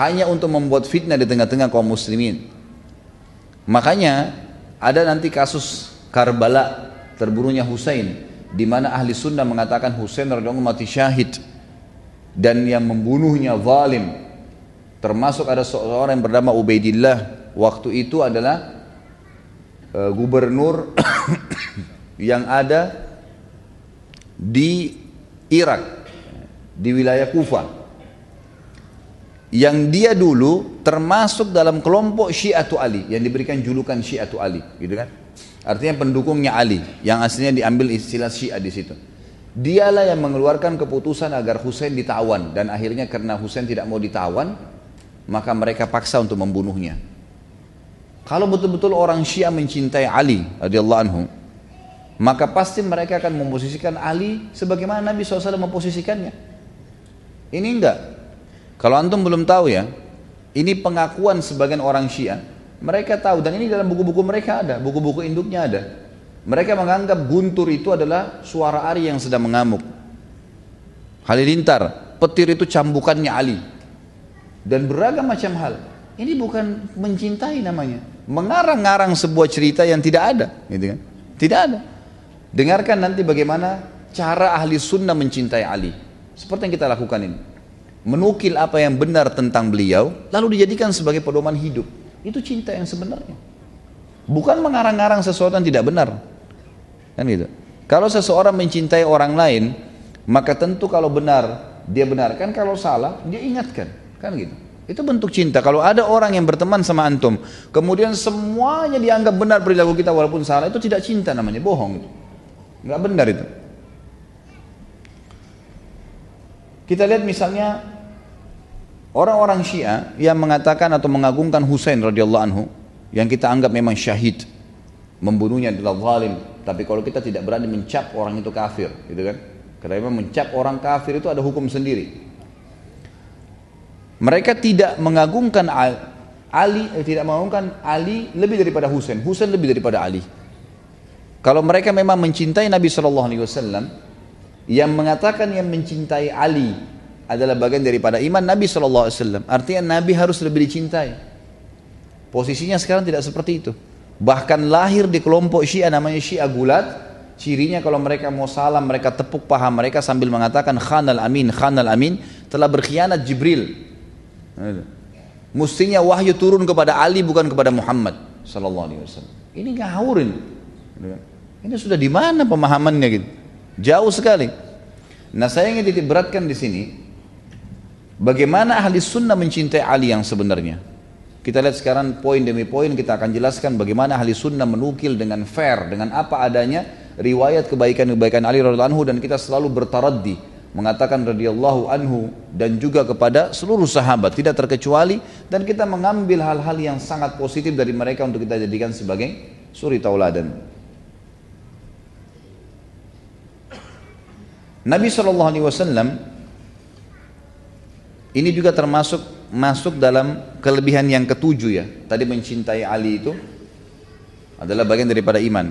Hanya untuk membuat fitnah di tengah-tengah kaum muslimin. Makanya ada nanti kasus Karbala terbunuhnya Husain di mana ahli sunnah mengatakan Husain radhiyallahu mati syahid. Dan yang membunuhnya zalim. Termasuk ada seorang yang bernama Ubaidillah. Waktu itu adalah uh, gubernur yang ada di Irak di wilayah Kufa yang dia dulu termasuk dalam kelompok Syiatu Ali yang diberikan julukan Syiatu Ali gitu kan artinya pendukungnya Ali yang aslinya diambil istilah Syiah di situ dialah yang mengeluarkan keputusan agar Husain ditawan dan akhirnya karena Husain tidak mau ditawan maka mereka paksa untuk membunuhnya kalau betul-betul orang Syiah mencintai Ali radhiyallahu anhu, maka pasti mereka akan memposisikan Ali sebagaimana Nabi SAW memposisikannya. Ini enggak. Kalau antum belum tahu ya, ini pengakuan sebagian orang Syiah. Mereka tahu dan ini dalam buku-buku mereka ada, buku-buku induknya ada. Mereka menganggap guntur itu adalah suara Ari yang sedang mengamuk. Halilintar, petir itu cambukannya Ali. Dan beragam macam hal. Ini bukan mencintai namanya mengarang-arang sebuah cerita yang tidak ada, gitu kan? Tidak ada. Dengarkan nanti bagaimana cara ahli sunnah mencintai Ali. Seperti yang kita lakukan ini. Menukil apa yang benar tentang beliau, lalu dijadikan sebagai pedoman hidup. Itu cinta yang sebenarnya. Bukan mengarang-arang sesuatu yang tidak benar. Kan gitu. Kalau seseorang mencintai orang lain, maka tentu kalau benar, dia benarkan. Kalau salah, dia ingatkan. Kan gitu. Itu bentuk cinta. Kalau ada orang yang berteman sama antum, kemudian semuanya dianggap benar perilaku kita walaupun salah, itu tidak cinta namanya, bohong itu. Enggak benar itu. Kita lihat misalnya orang-orang Syiah yang mengatakan atau mengagungkan Husain radhiyallahu anhu yang kita anggap memang syahid membunuhnya adalah zalim tapi kalau kita tidak berani mencap orang itu kafir gitu kan karena memang mencap orang kafir itu ada hukum sendiri mereka tidak mengagungkan Ali, eh, tidak mengagungkan Ali lebih daripada Husain. Husain lebih daripada Ali. Kalau mereka memang mencintai Nabi Shallallahu Alaihi Wasallam, yang mengatakan yang mencintai Ali adalah bagian daripada iman Nabi Wasallam. Artinya Nabi harus lebih dicintai. Posisinya sekarang tidak seperti itu. Bahkan lahir di kelompok Syiah namanya Syiah Gulat. Cirinya kalau mereka mau salam, mereka tepuk paha mereka sambil mengatakan Khanal Amin, Khanal Amin telah berkhianat Jibril. Mestinya wahyu turun kepada Ali bukan kepada Muhammad sallallahu alaihi wasallam. Ini ngawurin. Ini sudah di mana pemahamannya gitu? Jauh sekali. Nah, saya ingin titik beratkan di sini bagaimana ahli sunnah mencintai Ali yang sebenarnya. Kita lihat sekarang poin demi poin kita akan jelaskan bagaimana ahli sunnah menukil dengan fair, dengan apa adanya riwayat kebaikan-kebaikan Ali radhiallahu anhu dan kita selalu bertaraddi mengatakan radhiyallahu anhu dan juga kepada seluruh sahabat tidak terkecuali dan kita mengambil hal-hal yang sangat positif dari mereka untuk kita jadikan sebagai suri tauladan. Nabi SAW ini juga termasuk masuk dalam kelebihan yang ketujuh ya. Tadi mencintai Ali itu adalah bagian daripada iman.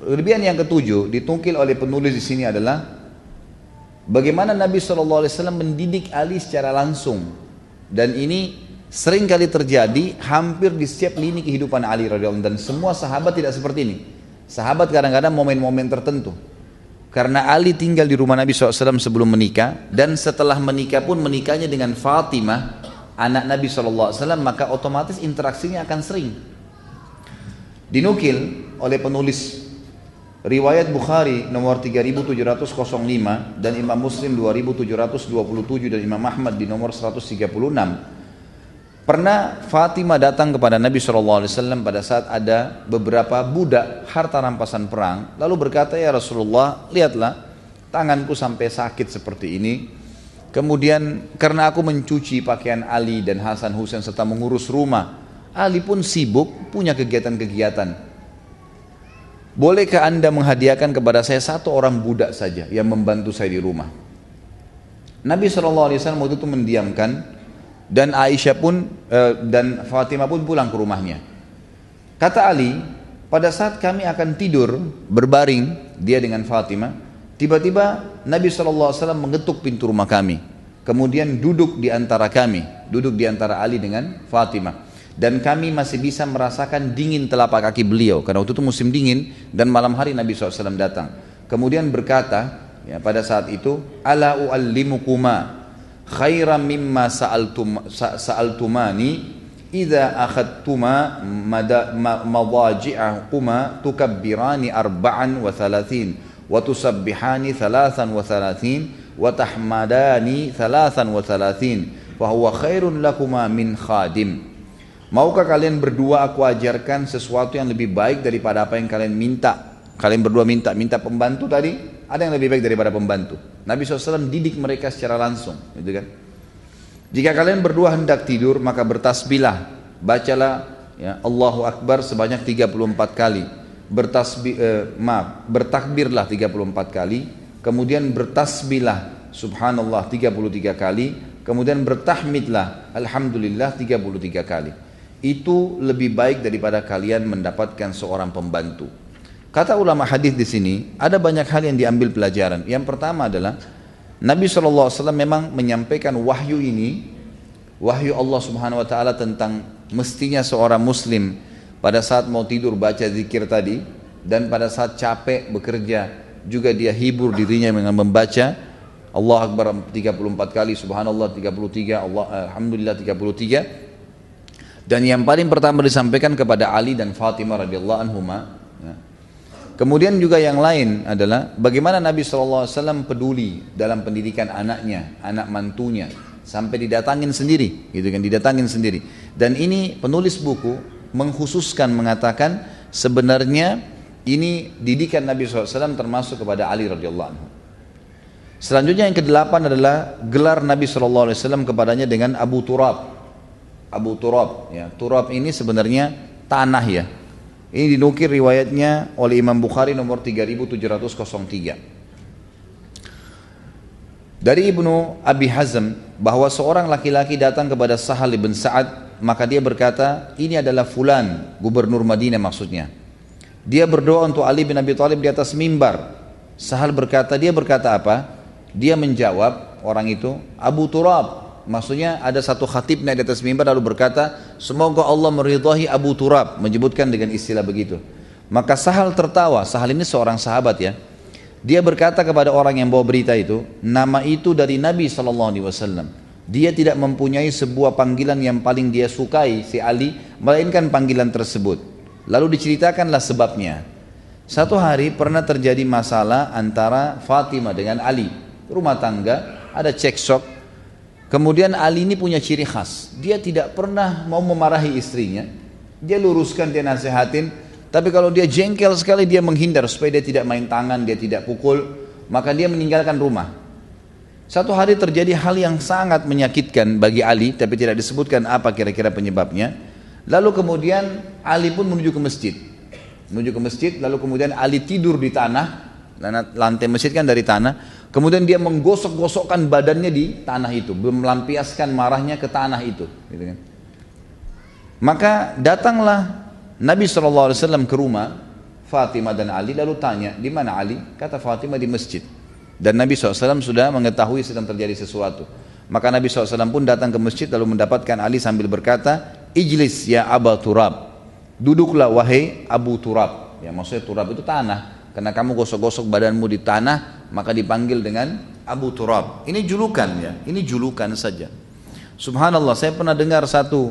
Kelebihan yang ketujuh ditungkil oleh penulis di sini adalah bagaimana Nabi SAW mendidik Ali secara langsung dan ini sering kali terjadi hampir di setiap lini kehidupan Ali radhiyallahu dan semua sahabat tidak seperti ini. Sahabat kadang-kadang momen-momen tertentu karena Ali tinggal di rumah Nabi SAW sebelum menikah dan setelah menikah pun menikahnya dengan Fatimah anak Nabi SAW maka otomatis interaksinya akan sering. Dinukil oleh penulis riwayat Bukhari nomor 3705 dan Imam Muslim 2727 dan Imam Ahmad di nomor 136 Pernah Fatimah datang kepada Nabi SAW pada saat ada beberapa budak harta rampasan perang. Lalu berkata, ya Rasulullah, lihatlah tanganku sampai sakit seperti ini. Kemudian karena aku mencuci pakaian Ali dan Hasan Husain serta mengurus rumah. Ali pun sibuk punya kegiatan-kegiatan. Bolehkah anda menghadiahkan kepada saya satu orang budak saja yang membantu saya di rumah? Nabi SAW waktu itu mendiamkan dan Aisyah pun eh, dan Fatimah pun pulang ke rumahnya. Kata Ali, pada saat kami akan tidur berbaring dia dengan Fatimah, tiba-tiba Nabi SAW mengetuk pintu rumah kami. Kemudian duduk di antara kami, duduk di antara Ali dengan Fatimah. Dan kami masih bisa merasakan dingin telapak kaki beliau karena waktu itu musim dingin dan malam hari Nabi SAW datang. Kemudian berkata, ya pada saat itu, ala uallimukuma khairan mimma sa'altum sa'altumani idza akhadtuma madaji'ahuma tukabbirani arba'an wa thalathin wa tusabbihani thalathan wa thalathin wa tahmadani thalathan wa thalathin fa huwa khairun lakuma min khadim Maukah kalian berdua aku ajarkan sesuatu yang lebih baik daripada apa yang kalian minta? Kalian berdua minta, minta pembantu tadi, ada yang lebih baik daripada pembantu. Nabi SAW didik mereka secara langsung, gitu kan? Jika kalian berdua hendak tidur, maka bertasbihlah, bacalah ya, Allahu Akbar sebanyak 34 kali. Bertasbih, eh, maaf, bertakbirlah 34 kali, kemudian bertasbihlah subhanallah 33 kali, kemudian bertahmidlah alhamdulillah 33 kali. Itu lebih baik daripada kalian mendapatkan seorang pembantu. Kata ulama hadis di sini, ada banyak hal yang diambil pelajaran. Yang pertama adalah Nabi SAW memang menyampaikan wahyu ini, wahyu Allah Subhanahu Wa Taala tentang mestinya seorang Muslim pada saat mau tidur baca zikir tadi dan pada saat capek bekerja juga dia hibur dirinya dengan membaca Allah Akbar 34 kali, Subhanallah 33, Allah Alhamdulillah 33. Dan yang paling pertama disampaikan kepada Ali dan Fatimah radhiyallahu anhuma Kemudian juga yang lain adalah bagaimana Nabi SAW peduli dalam pendidikan anaknya, anak mantunya, sampai didatangin sendiri, gitu kan, didatangin sendiri. Dan ini penulis buku mengkhususkan mengatakan sebenarnya ini didikan Nabi SAW termasuk kepada Ali radhiyallahu anhu. Selanjutnya yang kedelapan adalah gelar Nabi SAW kepadanya dengan Abu Turab. Abu Turab, ya. Turab ini sebenarnya tanah ya, ini dinukir riwayatnya oleh Imam Bukhari nomor 3703. Dari Ibnu Abi Hazm bahwa seorang laki-laki datang kepada Sahal bin Sa'ad maka dia berkata ini adalah fulan gubernur Madinah maksudnya Dia berdoa untuk Ali bin Abi Thalib di atas mimbar. Sahal berkata, dia berkata apa? Dia menjawab orang itu, Abu Turab. Maksudnya ada satu khatib naik di atas mimbar lalu berkata, semoga Allah meridhahi Abu Turab. Menyebutkan dengan istilah begitu. Maka Sahal tertawa. Sahal ini seorang sahabat ya. Dia berkata kepada orang yang bawa berita itu, nama itu dari Nabi SAW. Dia tidak mempunyai sebuah panggilan yang paling dia sukai, si Ali, melainkan panggilan tersebut. Lalu diceritakanlah sebabnya. Satu hari pernah terjadi masalah antara Fatimah dengan Ali. Rumah tangga, ada cekcok. Kemudian Ali ini punya ciri khas. Dia tidak pernah mau memarahi istrinya. Dia luruskan, dia nasihatin. Tapi kalau dia jengkel sekali, dia menghindar supaya dia tidak main tangan, dia tidak pukul. Maka dia meninggalkan rumah. Satu hari terjadi hal yang sangat menyakitkan bagi Ali, tapi tidak disebutkan apa kira-kira penyebabnya. Lalu kemudian Ali pun menuju ke masjid. Menuju ke masjid, lalu kemudian Ali tidur di tanah, lantai masjid kan dari tanah. Kemudian dia menggosok-gosokkan badannya di tanah itu, melampiaskan marahnya ke tanah itu. Gitu kan. Maka datanglah Nabi SAW ke rumah Fatimah dan Ali lalu tanya, di mana Ali? Kata Fatimah di masjid. Dan Nabi SAW sudah mengetahui sedang terjadi sesuatu. Maka Nabi SAW pun datang ke masjid lalu mendapatkan Ali sambil berkata, Ijlis ya Aba Turab. Duduklah wahai Abu Turab. Ya maksudnya Turab itu tanah. Karena kamu gosok-gosok badanmu di tanah, maka dipanggil dengan Abu Turab. Ini julukan ya, ini julukan saja. Subhanallah, saya pernah dengar satu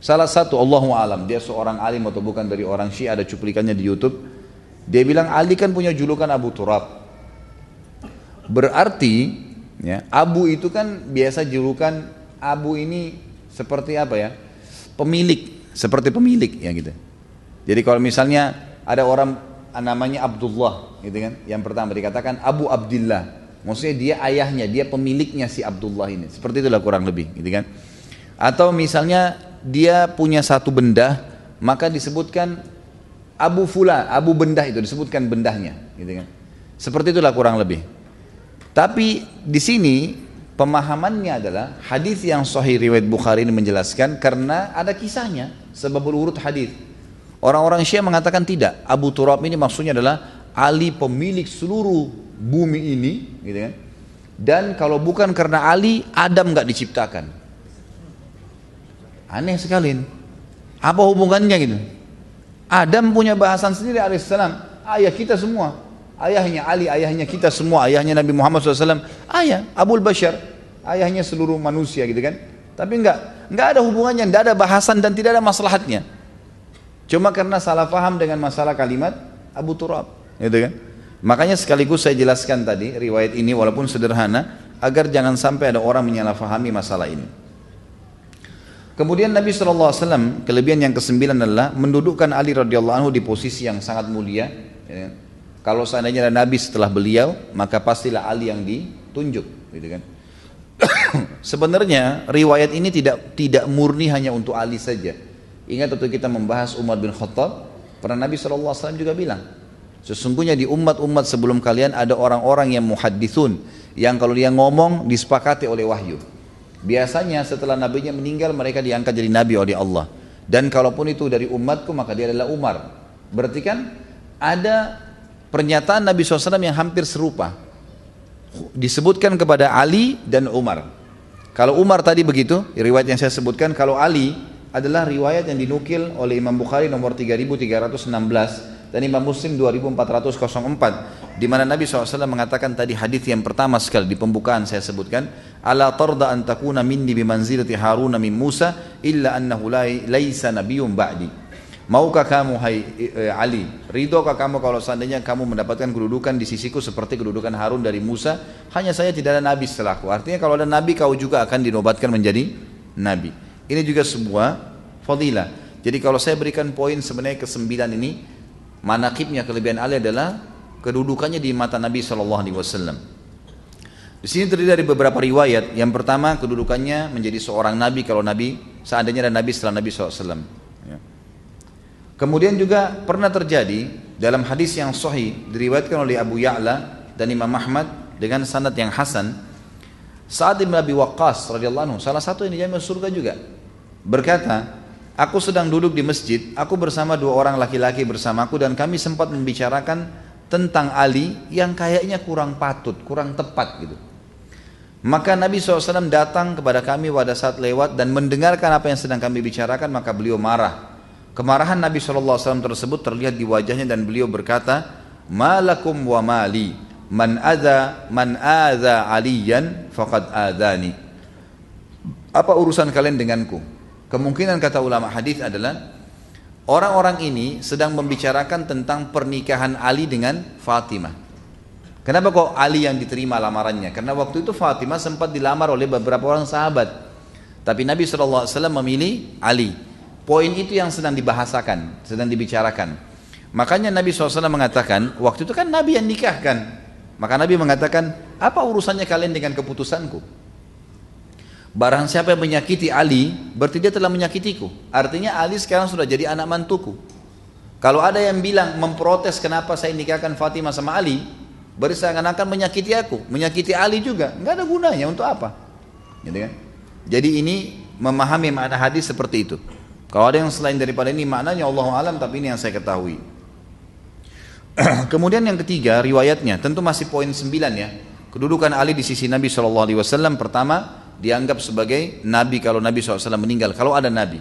salah satu Allahu alam, dia seorang alim atau bukan dari orang Syiah ada cuplikannya di YouTube. Dia bilang Ali kan punya julukan Abu Turab. Berarti ya, Abu itu kan biasa julukan Abu ini seperti apa ya? pemilik, seperti pemilik ya gitu. Jadi kalau misalnya ada orang namanya Abdullah gitu kan, yang pertama dikatakan Abu Abdullah, maksudnya dia ayahnya, dia pemiliknya si Abdullah ini. Seperti itulah kurang lebih gitu kan. Atau misalnya dia punya satu benda, maka disebutkan Abu Fula, Abu Bendah itu disebutkan bendahnya, gitu kan. Seperti itulah kurang lebih. Tapi di sini Pemahamannya adalah hadis yang sahih riwayat Bukhari ini menjelaskan karena ada kisahnya sebab urut hadis. Orang-orang Syiah mengatakan tidak. Abu Turab ini maksudnya adalah Ali pemilik seluruh bumi ini, gitu kan? Dan kalau bukan karena Ali, Adam nggak diciptakan. Aneh sekali. Apa hubungannya gitu? Adam punya bahasan sendiri alaihissalam. Ayah kita semua. Ayahnya Ali, ayahnya kita semua, ayahnya Nabi Muhammad SAW, ayah Abul Bashar, ayahnya seluruh manusia gitu kan. Tapi enggak, enggak ada hubungannya, enggak ada bahasan dan tidak ada maslahatnya. Cuma karena salah faham dengan masalah kalimat Abu Turab, gitu kan. Makanya sekaligus saya jelaskan tadi riwayat ini walaupun sederhana agar jangan sampai ada orang menyalahfahami masalah ini. Kemudian Nabi SAW kelebihan yang kesembilan adalah mendudukkan Ali radhiyallahu anhu di posisi yang sangat mulia. Ya kalau seandainya ada nabi setelah beliau, maka pastilah Ali yang ditunjuk, gitu kan. Sebenarnya riwayat ini tidak tidak murni hanya untuk Ali saja. Ingat waktu kita membahas Umar bin Khattab, pernah Nabi SAW juga bilang, sesungguhnya di umat-umat sebelum kalian ada orang-orang yang muhadithun, yang kalau dia ngomong disepakati oleh wahyu. Biasanya setelah nabinya meninggal mereka diangkat jadi nabi oleh Allah. Dan kalaupun itu dari umatku maka dia adalah Umar. Berarti kan ada pernyataan Nabi SAW yang hampir serupa. Disebutkan kepada Ali dan Umar. Kalau Umar tadi begitu, riwayat yang saya sebutkan, kalau Ali adalah riwayat yang dinukil oleh Imam Bukhari nomor 3316 dan Imam Muslim 2404 di mana Nabi SAW mengatakan tadi hadis yang pertama sekali di pembukaan saya sebutkan ala tarda an takuna minni bimanzilati Haruna min Musa illa annahu laisa nabiyyun ba'di Maukah kamu hai eh, Ali, ridhokah kamu kalau seandainya kamu mendapatkan kedudukan di sisiku seperti kedudukan Harun dari Musa? Hanya saya tidak ada nabi setelahku. Artinya kalau ada nabi kau juga akan dinobatkan menjadi nabi. Ini juga sebuah fadilah. Jadi kalau saya berikan poin sebenarnya ke sembilan ini, manakibnya kelebihan Ali adalah kedudukannya di mata Nabi Shallallahu Alaihi Wasallam. Di sini terdiri dari beberapa riwayat. Yang pertama kedudukannya menjadi seorang nabi kalau nabi seandainya ada nabi setelah Nabi SAW. Kemudian juga pernah terjadi dalam hadis yang sahih diriwayatkan oleh Abu Ya'la dan Imam Ahmad dengan sanad yang hasan. Sa'ad bin Abi Waqqas radhiyallahu anhu salah satu yang dijamin surga juga berkata, Aku sedang duduk di masjid, aku bersama dua orang laki-laki bersamaku dan kami sempat membicarakan tentang Ali yang kayaknya kurang patut, kurang tepat gitu. Maka Nabi SAW datang kepada kami pada saat lewat dan mendengarkan apa yang sedang kami bicarakan maka beliau marah. Kemarahan Nabi SAW tersebut terlihat di wajahnya dan beliau berkata, Malakum wa mali, man adha man adha aliyan faqad adhani. Apa urusan kalian denganku? Kemungkinan kata ulama hadis adalah orang-orang ini sedang membicarakan tentang pernikahan Ali dengan Fatimah. Kenapa kok Ali yang diterima lamarannya? Karena waktu itu Fatimah sempat dilamar oleh beberapa orang sahabat. Tapi Nabi SAW memilih Ali. Poin itu yang sedang dibahasakan, sedang dibicarakan. Makanya Nabi SAW mengatakan, waktu itu kan Nabi yang nikahkan. Maka Nabi mengatakan, apa urusannya kalian dengan keputusanku? Barang siapa yang menyakiti Ali, berarti dia telah menyakitiku. Artinya Ali sekarang sudah jadi anak mantuku. Kalau ada yang bilang memprotes kenapa saya nikahkan Fatimah sama Ali, berarti saya akan menyakiti aku, menyakiti Ali juga. Nggak ada gunanya untuk apa? Gitu kan? Jadi ini memahami makna hadis seperti itu. Kalau ada yang selain daripada ini maknanya Allah alam, tapi ini yang saya ketahui. Kemudian yang ketiga riwayatnya, tentu masih poin sembilan ya. Kedudukan Ali di sisi Nabi saw. Pertama, dianggap sebagai nabi kalau Nabi SAW meninggal, kalau ada nabi.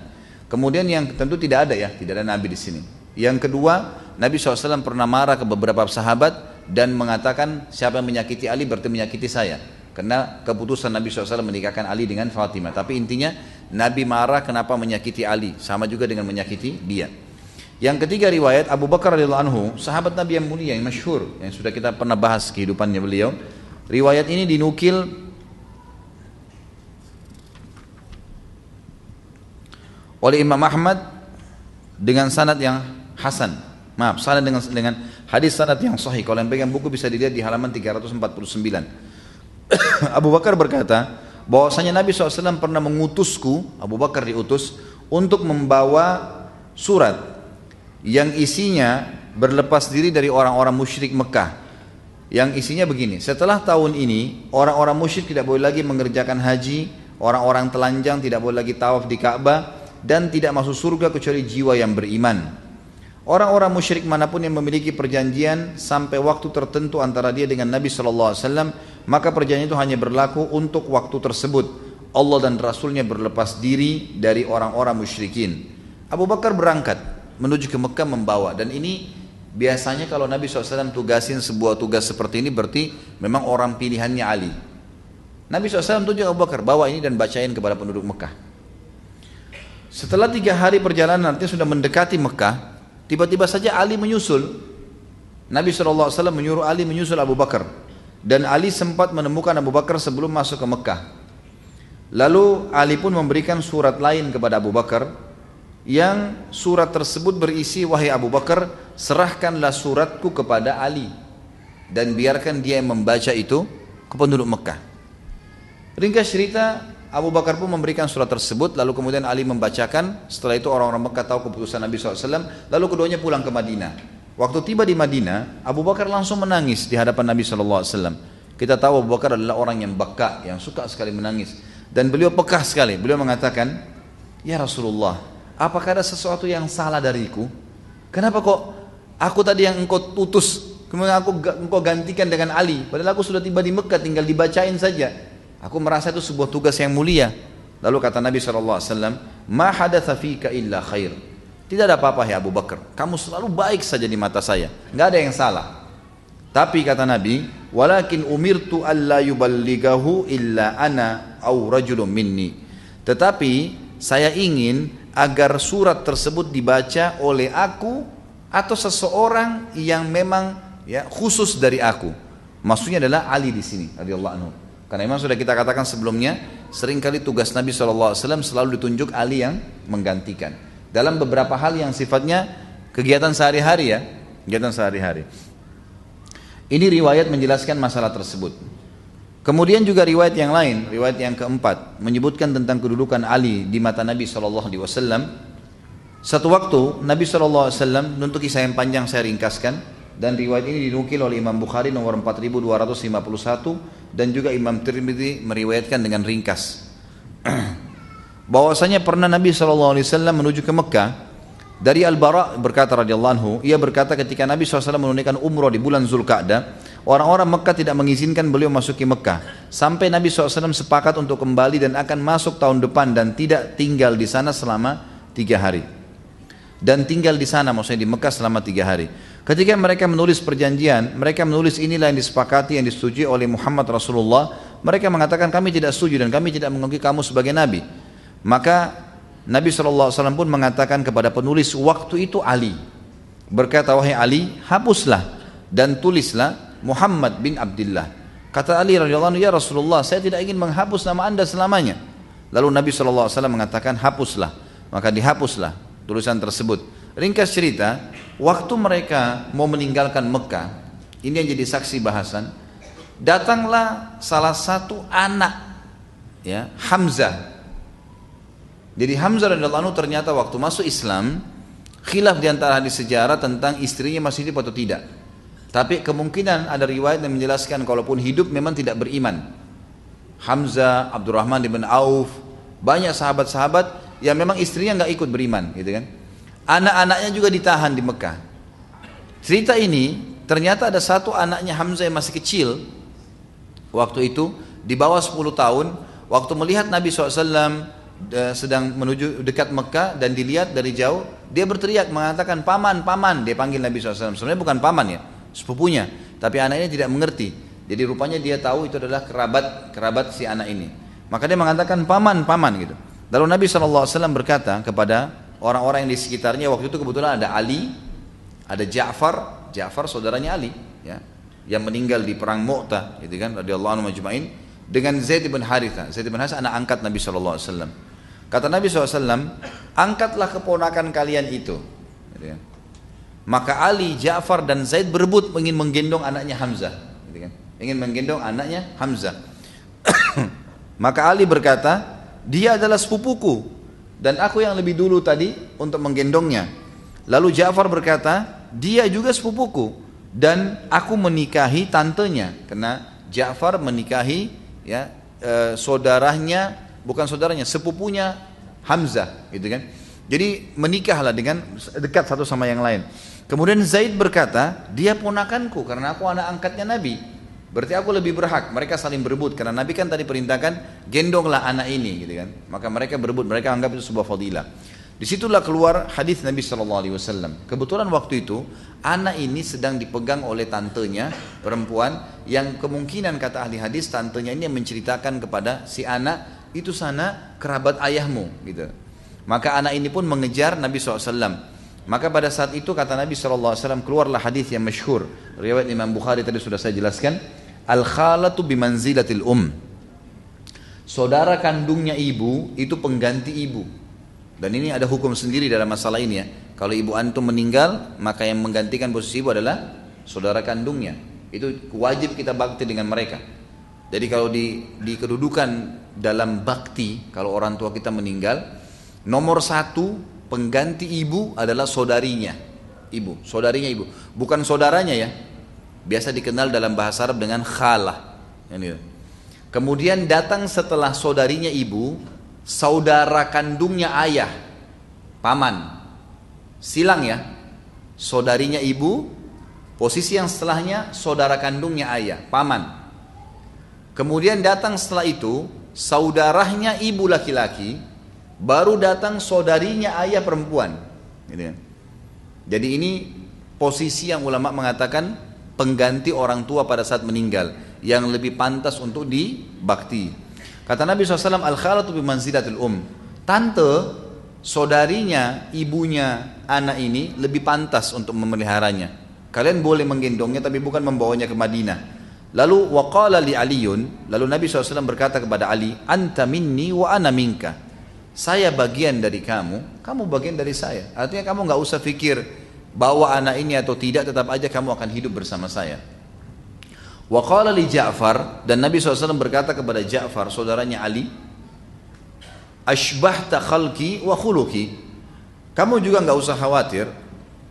Kemudian yang tentu tidak ada ya, tidak ada nabi di sini. Yang kedua, Nabi SAW pernah marah ke beberapa sahabat dan mengatakan siapa yang menyakiti Ali berarti menyakiti saya. Karena keputusan Nabi SAW menikahkan Ali dengan Fatimah. Tapi intinya Nabi marah kenapa menyakiti Ali, sama juga dengan menyakiti dia. Yang ketiga riwayat Abu Bakar radhiyallahu anhu, sahabat Nabi yang mulia yang masyhur yang sudah kita pernah bahas kehidupannya beliau. Riwayat ini dinukil oleh Imam Ahmad dengan sanad yang hasan. Maaf, sanad dengan dengan hadis sanad yang sahih. Kalau yang pegang buku bisa dilihat di halaman 349. Abu Bakar berkata, bahwasanya Nabi SAW pernah mengutusku, Abu Bakar diutus untuk membawa surat yang isinya berlepas diri dari orang-orang musyrik Mekah. Yang isinya begini, setelah tahun ini orang-orang musyrik tidak boleh lagi mengerjakan haji, orang-orang telanjang tidak boleh lagi tawaf di Ka'bah, dan tidak masuk surga kecuali jiwa yang beriman. Orang-orang musyrik mana pun yang memiliki perjanjian sampai waktu tertentu antara dia dengan Nabi Shallallahu Alaihi Wasallam, maka perjanjian itu hanya berlaku untuk waktu tersebut. Allah dan Rasulnya berlepas diri dari orang-orang musyrikin. Abu Bakar berangkat menuju ke Mekah membawa dan ini biasanya kalau Nabi SAW tugasin sebuah tugas seperti ini berarti memang orang pilihannya Ali. Nabi SAW tunjuk Abu Bakar bawa ini dan bacain kepada penduduk Mekah. Setelah tiga hari perjalanan nanti sudah mendekati Mekah, tiba-tiba saja Ali menyusul. Nabi SAW menyuruh Ali menyusul Abu Bakar. Dan Ali sempat menemukan Abu Bakar sebelum masuk ke Mekah. Lalu Ali pun memberikan surat lain kepada Abu Bakar yang surat tersebut berisi wahai Abu Bakar serahkanlah suratku kepada Ali dan biarkan dia yang membaca itu ke penduduk Mekah. Ringkas cerita Abu Bakar pun memberikan surat tersebut lalu kemudian Ali membacakan. Setelah itu orang-orang Mekah tahu keputusan Nabi SAW lalu keduanya pulang ke Madinah. Waktu tiba di Madinah Abu Bakar langsung menangis di hadapan Nabi SAW kita tahu Abu Bakar adalah orang yang baka yang suka sekali menangis. Dan beliau pekah sekali. Beliau mengatakan ya Rasulullah apakah ada sesuatu yang salah dariku? Kenapa kok aku tadi yang engkau utus kemudian aku engkau gantikan dengan Ali padahal aku sudah tiba di Mekah tinggal dibacain saja Aku merasa itu sebuah tugas yang mulia. Lalu kata Nabi SAW, Ma hadatha fika illa khair. Tidak ada apa-apa ya Abu Bakar. Kamu selalu baik saja di mata saya. Nggak ada yang salah. Tapi kata Nabi, walakin umirtu alla yuballighahu illa ana au rajulun minni. Tetapi saya ingin agar surat tersebut dibaca oleh aku atau seseorang yang memang ya khusus dari aku. Maksudnya adalah Ali di sini radhiyallahu anhu. Karena memang sudah kita katakan sebelumnya, sering kali tugas Nabi SAW selalu ditunjuk Ali yang menggantikan. Dalam beberapa hal yang sifatnya kegiatan sehari-hari ya, kegiatan sehari-hari. Ini riwayat menjelaskan masalah tersebut. Kemudian juga riwayat yang lain, riwayat yang keempat, menyebutkan tentang kedudukan Ali di mata Nabi SAW. Satu waktu Nabi SAW, untuk kisah yang panjang saya ringkaskan, dan riwayat ini dinukil oleh Imam Bukhari nomor 4251 dan juga Imam Tirmidzi meriwayatkan dengan ringkas. bahwasanya pernah Nabi SAW menuju ke Mekah dari Al-Bara berkata radhiyallahu anhu, ia berkata ketika Nabi SAW menunaikan umroh di bulan Zulkaadah, orang-orang Mekah tidak mengizinkan beliau masuki Mekah. Sampai Nabi SAW sepakat untuk kembali dan akan masuk tahun depan dan tidak tinggal di sana selama tiga hari. Dan tinggal di sana maksudnya di Mekah selama tiga hari. Ketika mereka menulis perjanjian, mereka menulis inilah yang disepakati, yang disetujui oleh Muhammad Rasulullah. Mereka mengatakan kami tidak setuju dan kami tidak mengakui kamu sebagai Nabi. Maka Nabi SAW pun mengatakan kepada penulis waktu itu Ali. Berkata, wahai Ali, hapuslah dan tulislah Muhammad bin Abdullah. Kata Ali radhiyallahu ya Rasulullah, saya tidak ingin menghapus nama anda selamanya. Lalu Nabi SAW mengatakan, hapuslah. Maka dihapuslah tulisan tersebut. Ringkas cerita, waktu mereka mau meninggalkan Mekah, ini yang jadi saksi bahasan, datanglah salah satu anak ya Hamzah jadi Hamzah radhiyallahu anhu ternyata waktu masuk Islam khilaf di hadis sejarah tentang istrinya masih hidup atau tidak. Tapi kemungkinan ada riwayat yang menjelaskan kalaupun hidup memang tidak beriman. Hamzah, Abdurrahman bin Auf, banyak sahabat-sahabat yang memang istrinya nggak ikut beriman, gitu kan. Anak-anaknya juga ditahan di Mekah. Cerita ini ternyata ada satu anaknya Hamzah yang masih kecil. Waktu itu di bawah 10 tahun waktu melihat Nabi SAW sedang menuju dekat Mekah dan dilihat dari jauh dia berteriak mengatakan paman paman dia panggil Nabi SAW sebenarnya bukan paman ya sepupunya. Tapi anaknya tidak mengerti. Jadi rupanya dia tahu itu adalah kerabat kerabat si anak ini. Maka dia mengatakan paman paman gitu. Lalu Nabi SAW berkata kepada orang-orang yang di sekitarnya waktu itu kebetulan ada Ali ada Ja'far Ja'far saudaranya Ali ya yang meninggal di perang Mu'tah gitu kan radhiyallahu anhu majma'in dengan Zaid bin Haritha Zaid bin Haritha anak angkat Nabi SAW Kata Nabi SAW, angkatlah keponakan kalian itu. Gitu kan. Maka Ali, Ja'far dan Zaid berebut ingin menggendong anaknya Hamzah. Gitu kan. Ingin menggendong anaknya Hamzah. Maka Ali berkata, dia adalah sepupuku dan aku yang lebih dulu tadi untuk menggendongnya. Lalu Ja'far berkata, dia juga sepupuku dan aku menikahi tantenya karena Ja'far menikahi ya e, saudaranya bukan saudaranya, sepupunya Hamzah, gitu kan. Jadi menikahlah dengan dekat satu sama yang lain. Kemudian Zaid berkata, dia ponakanku karena aku anak angkatnya Nabi. Berarti aku lebih berhak. Mereka saling berebut karena Nabi kan tadi perintahkan gendonglah anak ini, gitu kan. Maka mereka berebut, mereka anggap itu sebuah fadilah. Di situlah keluar hadis Nabi Shallallahu Alaihi Wasallam. Kebetulan waktu itu anak ini sedang dipegang oleh tantenya perempuan yang kemungkinan kata ahli hadis tantenya ini menceritakan kepada si anak itu sana kerabat ayahmu gitu. Maka anak ini pun mengejar Nabi SAW. Maka pada saat itu kata Nabi SAW keluarlah hadis yang masyhur. Riwayat Imam Bukhari tadi sudah saya jelaskan. Al khalatu bimanzilatil um. Saudara kandungnya ibu itu pengganti ibu. Dan ini ada hukum sendiri dalam masalah ini ya. Kalau ibu antum meninggal, maka yang menggantikan posisi ibu adalah saudara kandungnya. Itu wajib kita bakti dengan mereka. Jadi kalau di, di kedudukan dalam bakti, kalau orang tua kita meninggal, nomor satu pengganti ibu adalah saudarinya. Ibu, saudarinya ibu. Bukan saudaranya ya. Biasa dikenal dalam bahasa Arab dengan khalah. Kemudian datang setelah saudarinya ibu, saudara kandungnya ayah, paman. Silang ya. Saudarinya ibu, posisi yang setelahnya saudara kandungnya ayah, paman. Kemudian datang setelah itu saudaranya ibu laki-laki, baru datang saudarinya ayah perempuan. Jadi ini posisi yang ulama mengatakan pengganti orang tua pada saat meninggal yang lebih pantas untuk dibakti. Kata Nabi SAW, al-khalatu bimanzilatil um. Tante, saudarinya, ibunya anak ini lebih pantas untuk memeliharanya. Kalian boleh menggendongnya tapi bukan membawanya ke Madinah. Lalu waqala li Aliun, lalu Nabi SAW berkata kepada Ali, "Anta minni wa ana minka." Saya bagian dari kamu, kamu bagian dari saya. Artinya kamu nggak usah pikir bawa anak ini atau tidak, tetap aja kamu akan hidup bersama saya. Waqala li Ja'far dan Nabi SAW berkata kepada Ja'far, saudaranya Ali, Ashbahta khalki wa khuluki. Kamu juga nggak usah khawatir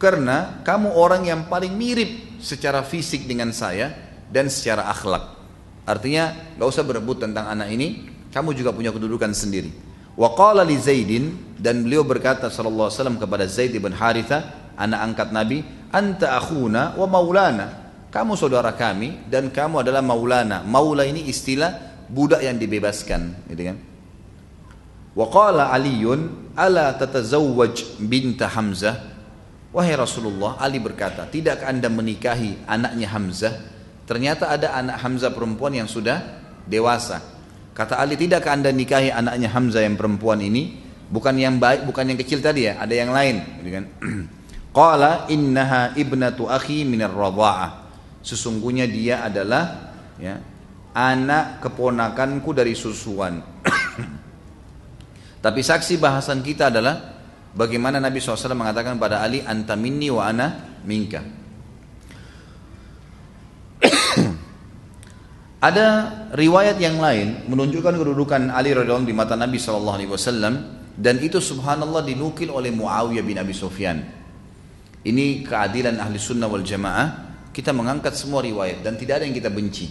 karena kamu orang yang paling mirip secara fisik dengan saya dan secara akhlak. Artinya nggak usah berebut tentang anak ini, kamu juga punya kedudukan sendiri. Wa qala li Zaidin dan beliau berkata sallallahu alaihi wasallam kepada Zaid bin Haritha, anak angkat Nabi, "Anta akhuna wa maulana." Kamu saudara kami dan kamu adalah maulana. Maula ini istilah budak yang dibebaskan, gitu kan? Wa qala Aliun, "Ala tatazawwaj binta Hamzah?" Wahai Rasulullah, Ali berkata, "Tidakkah Anda menikahi anaknya Hamzah?" Ternyata ada anak Hamzah perempuan yang sudah dewasa. Kata Ali, tidakkah anda nikahi anaknya Hamzah yang perempuan ini? Bukan yang baik, bukan yang kecil tadi ya, ada yang lain. Gitu kan? Qala innaha ibnatu akhi minar radha'ah. Sesungguhnya dia adalah ya, anak keponakanku dari susuan. Tapi saksi bahasan kita adalah bagaimana Nabi SAW mengatakan pada Ali, anta minni wa ana minka. Ada riwayat yang lain menunjukkan kedudukan Ali radhiyallahu di mata Nabi wasallam dan itu subhanallah dinukil oleh Muawiyah bin Abi Sufyan. Ini keadilan ahli sunnah wal jamaah. Kita mengangkat semua riwayat dan tidak ada yang kita benci.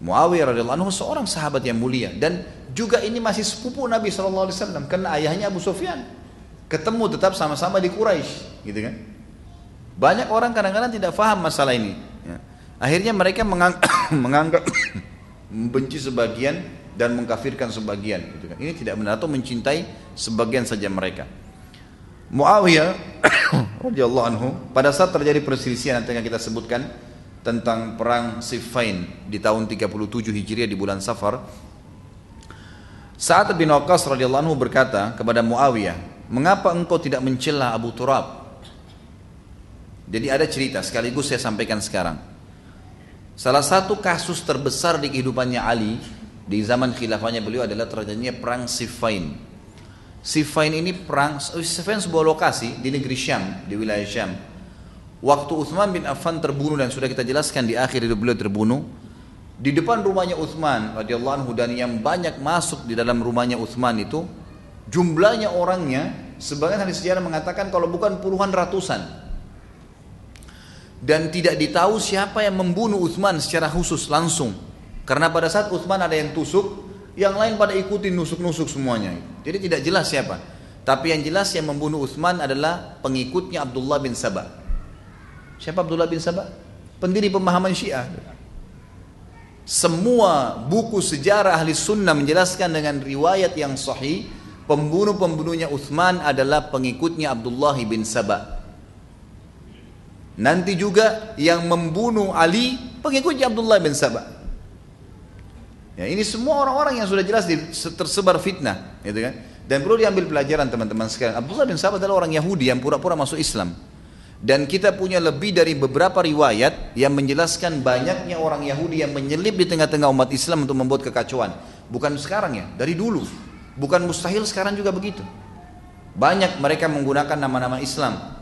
Muawiyah radhiyallahu anhu seorang sahabat yang mulia dan juga ini masih sepupu Nabi wasallam karena ayahnya Abu Sufyan. Ketemu tetap sama-sama di Quraisy, gitu kan? Banyak orang kadang-kadang tidak faham masalah ini. Ya. Akhirnya mereka mengang menganggap membenci sebagian dan mengkafirkan sebagian. Gitu kan. Ini tidak benar atau mencintai sebagian saja mereka. Muawiyah radhiyallahu anhu pada saat terjadi perselisihan yang kita sebutkan tentang perang Siffin di tahun 37 Hijriah di bulan Safar Sa'ad bin Waqqas radhiyallahu anhu berkata kepada Muawiyah, "Mengapa engkau tidak mencela Abu Turab?" Jadi ada cerita sekaligus saya sampaikan sekarang. Salah satu kasus terbesar di kehidupannya Ali di zaman khilafahnya beliau adalah terjadinya perang Siffin. Siffin ini perang Siffin sebuah lokasi di negeri Syam, di wilayah Syam. Waktu Uthman bin Affan terbunuh dan sudah kita jelaskan di akhir hidup beliau terbunuh, di depan rumahnya Uthman radhiyallahu anhu dan yang banyak masuk di dalam rumahnya Uthman itu jumlahnya orangnya sebagian hadis sejarah mengatakan kalau bukan puluhan ratusan dan tidak ditahu siapa yang membunuh Uthman secara khusus langsung. Karena pada saat Uthman ada yang tusuk, yang lain pada ikuti nusuk-nusuk semuanya. Jadi tidak jelas siapa. Tapi yang jelas yang membunuh Uthman adalah pengikutnya Abdullah bin Sabah. Siapa Abdullah bin Sabah? Pendiri pemahaman Syiah. Semua buku sejarah ahli sunnah menjelaskan dengan riwayat yang sahih pembunuh-pembunuhnya Uthman adalah pengikutnya Abdullah bin Sabah. Nanti juga yang membunuh Ali pengikutnya Abdullah bin Sabah. Ya, ini semua orang-orang yang sudah jelas tersebar fitnah, gitu kan? Dan perlu diambil pelajaran teman-teman sekalian. Abdullah bin Sabah adalah orang Yahudi yang pura-pura masuk Islam. Dan kita punya lebih dari beberapa riwayat yang menjelaskan banyaknya orang Yahudi yang menyelip di tengah-tengah umat Islam untuk membuat kekacauan. Bukan sekarang ya, dari dulu. Bukan mustahil sekarang juga begitu. Banyak mereka menggunakan nama-nama Islam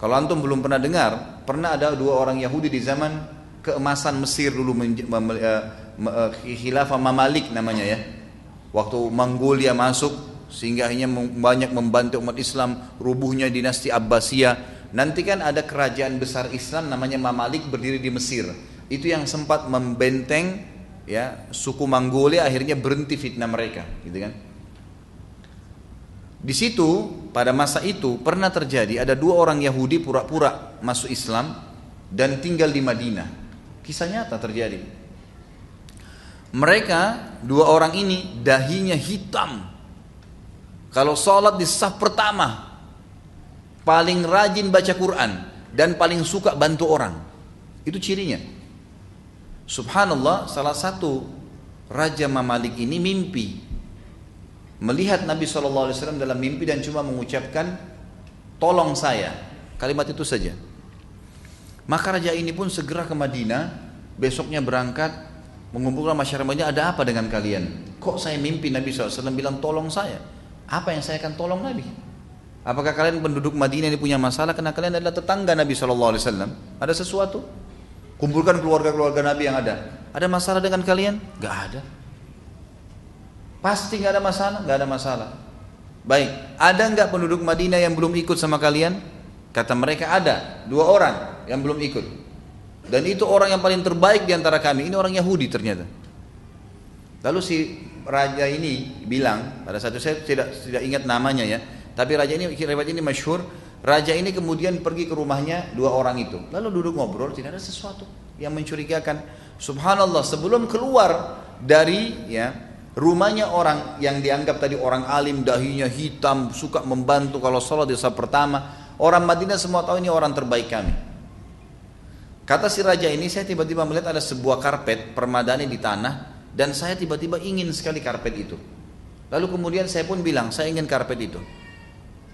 kalau antum belum pernah dengar, pernah ada dua orang Yahudi di zaman keemasan Mesir dulu uh, khilafah Mamalik namanya ya. Waktu Mongolia masuk sehingga hanya banyak membantu umat Islam rubuhnya dinasti Abbasiyah. Nanti kan ada kerajaan besar Islam namanya Mamalik berdiri di Mesir. Itu yang sempat membenteng ya suku Mongolia akhirnya berhenti fitnah mereka, gitu kan. Di situ pada masa itu pernah terjadi ada dua orang Yahudi pura-pura masuk Islam dan tinggal di Madinah. Kisah nyata terjadi. Mereka dua orang ini dahinya hitam. Kalau sholat di saf pertama paling rajin baca Quran dan paling suka bantu orang. Itu cirinya. Subhanallah salah satu Raja Mamalik ini mimpi melihat Nabi SAW dalam mimpi dan cuma mengucapkan tolong saya kalimat itu saja maka raja ini pun segera ke Madinah besoknya berangkat mengumpulkan masyarakatnya ada apa dengan kalian kok saya mimpi Nabi SAW bilang tolong saya apa yang saya akan tolong Nabi apakah kalian penduduk Madinah ini punya masalah karena kalian adalah tetangga Nabi SAW ada sesuatu kumpulkan keluarga-keluarga Nabi yang ada ada masalah dengan kalian? Gak ada Pasti nggak ada masalah? Nggak ada masalah. Baik, ada nggak penduduk Madinah yang belum ikut sama kalian? Kata mereka ada, dua orang yang belum ikut. Dan itu orang yang paling terbaik di antara kami. Ini orang Yahudi ternyata. Lalu si raja ini bilang pada satu saya tidak tidak ingat namanya ya, tapi raja ini riwayat ini masyhur. Raja ini kemudian pergi ke rumahnya dua orang itu. Lalu duduk ngobrol, tidak ada sesuatu yang mencurigakan. Subhanallah, sebelum keluar dari ya rumahnya orang yang dianggap tadi orang alim, dahinya hitam, suka membantu kalau sholat di saat pertama, orang Madinah semua tahu ini orang terbaik kami. Kata si raja ini, saya tiba-tiba melihat ada sebuah karpet permadani di tanah dan saya tiba-tiba ingin sekali karpet itu. Lalu kemudian saya pun bilang, saya ingin karpet itu.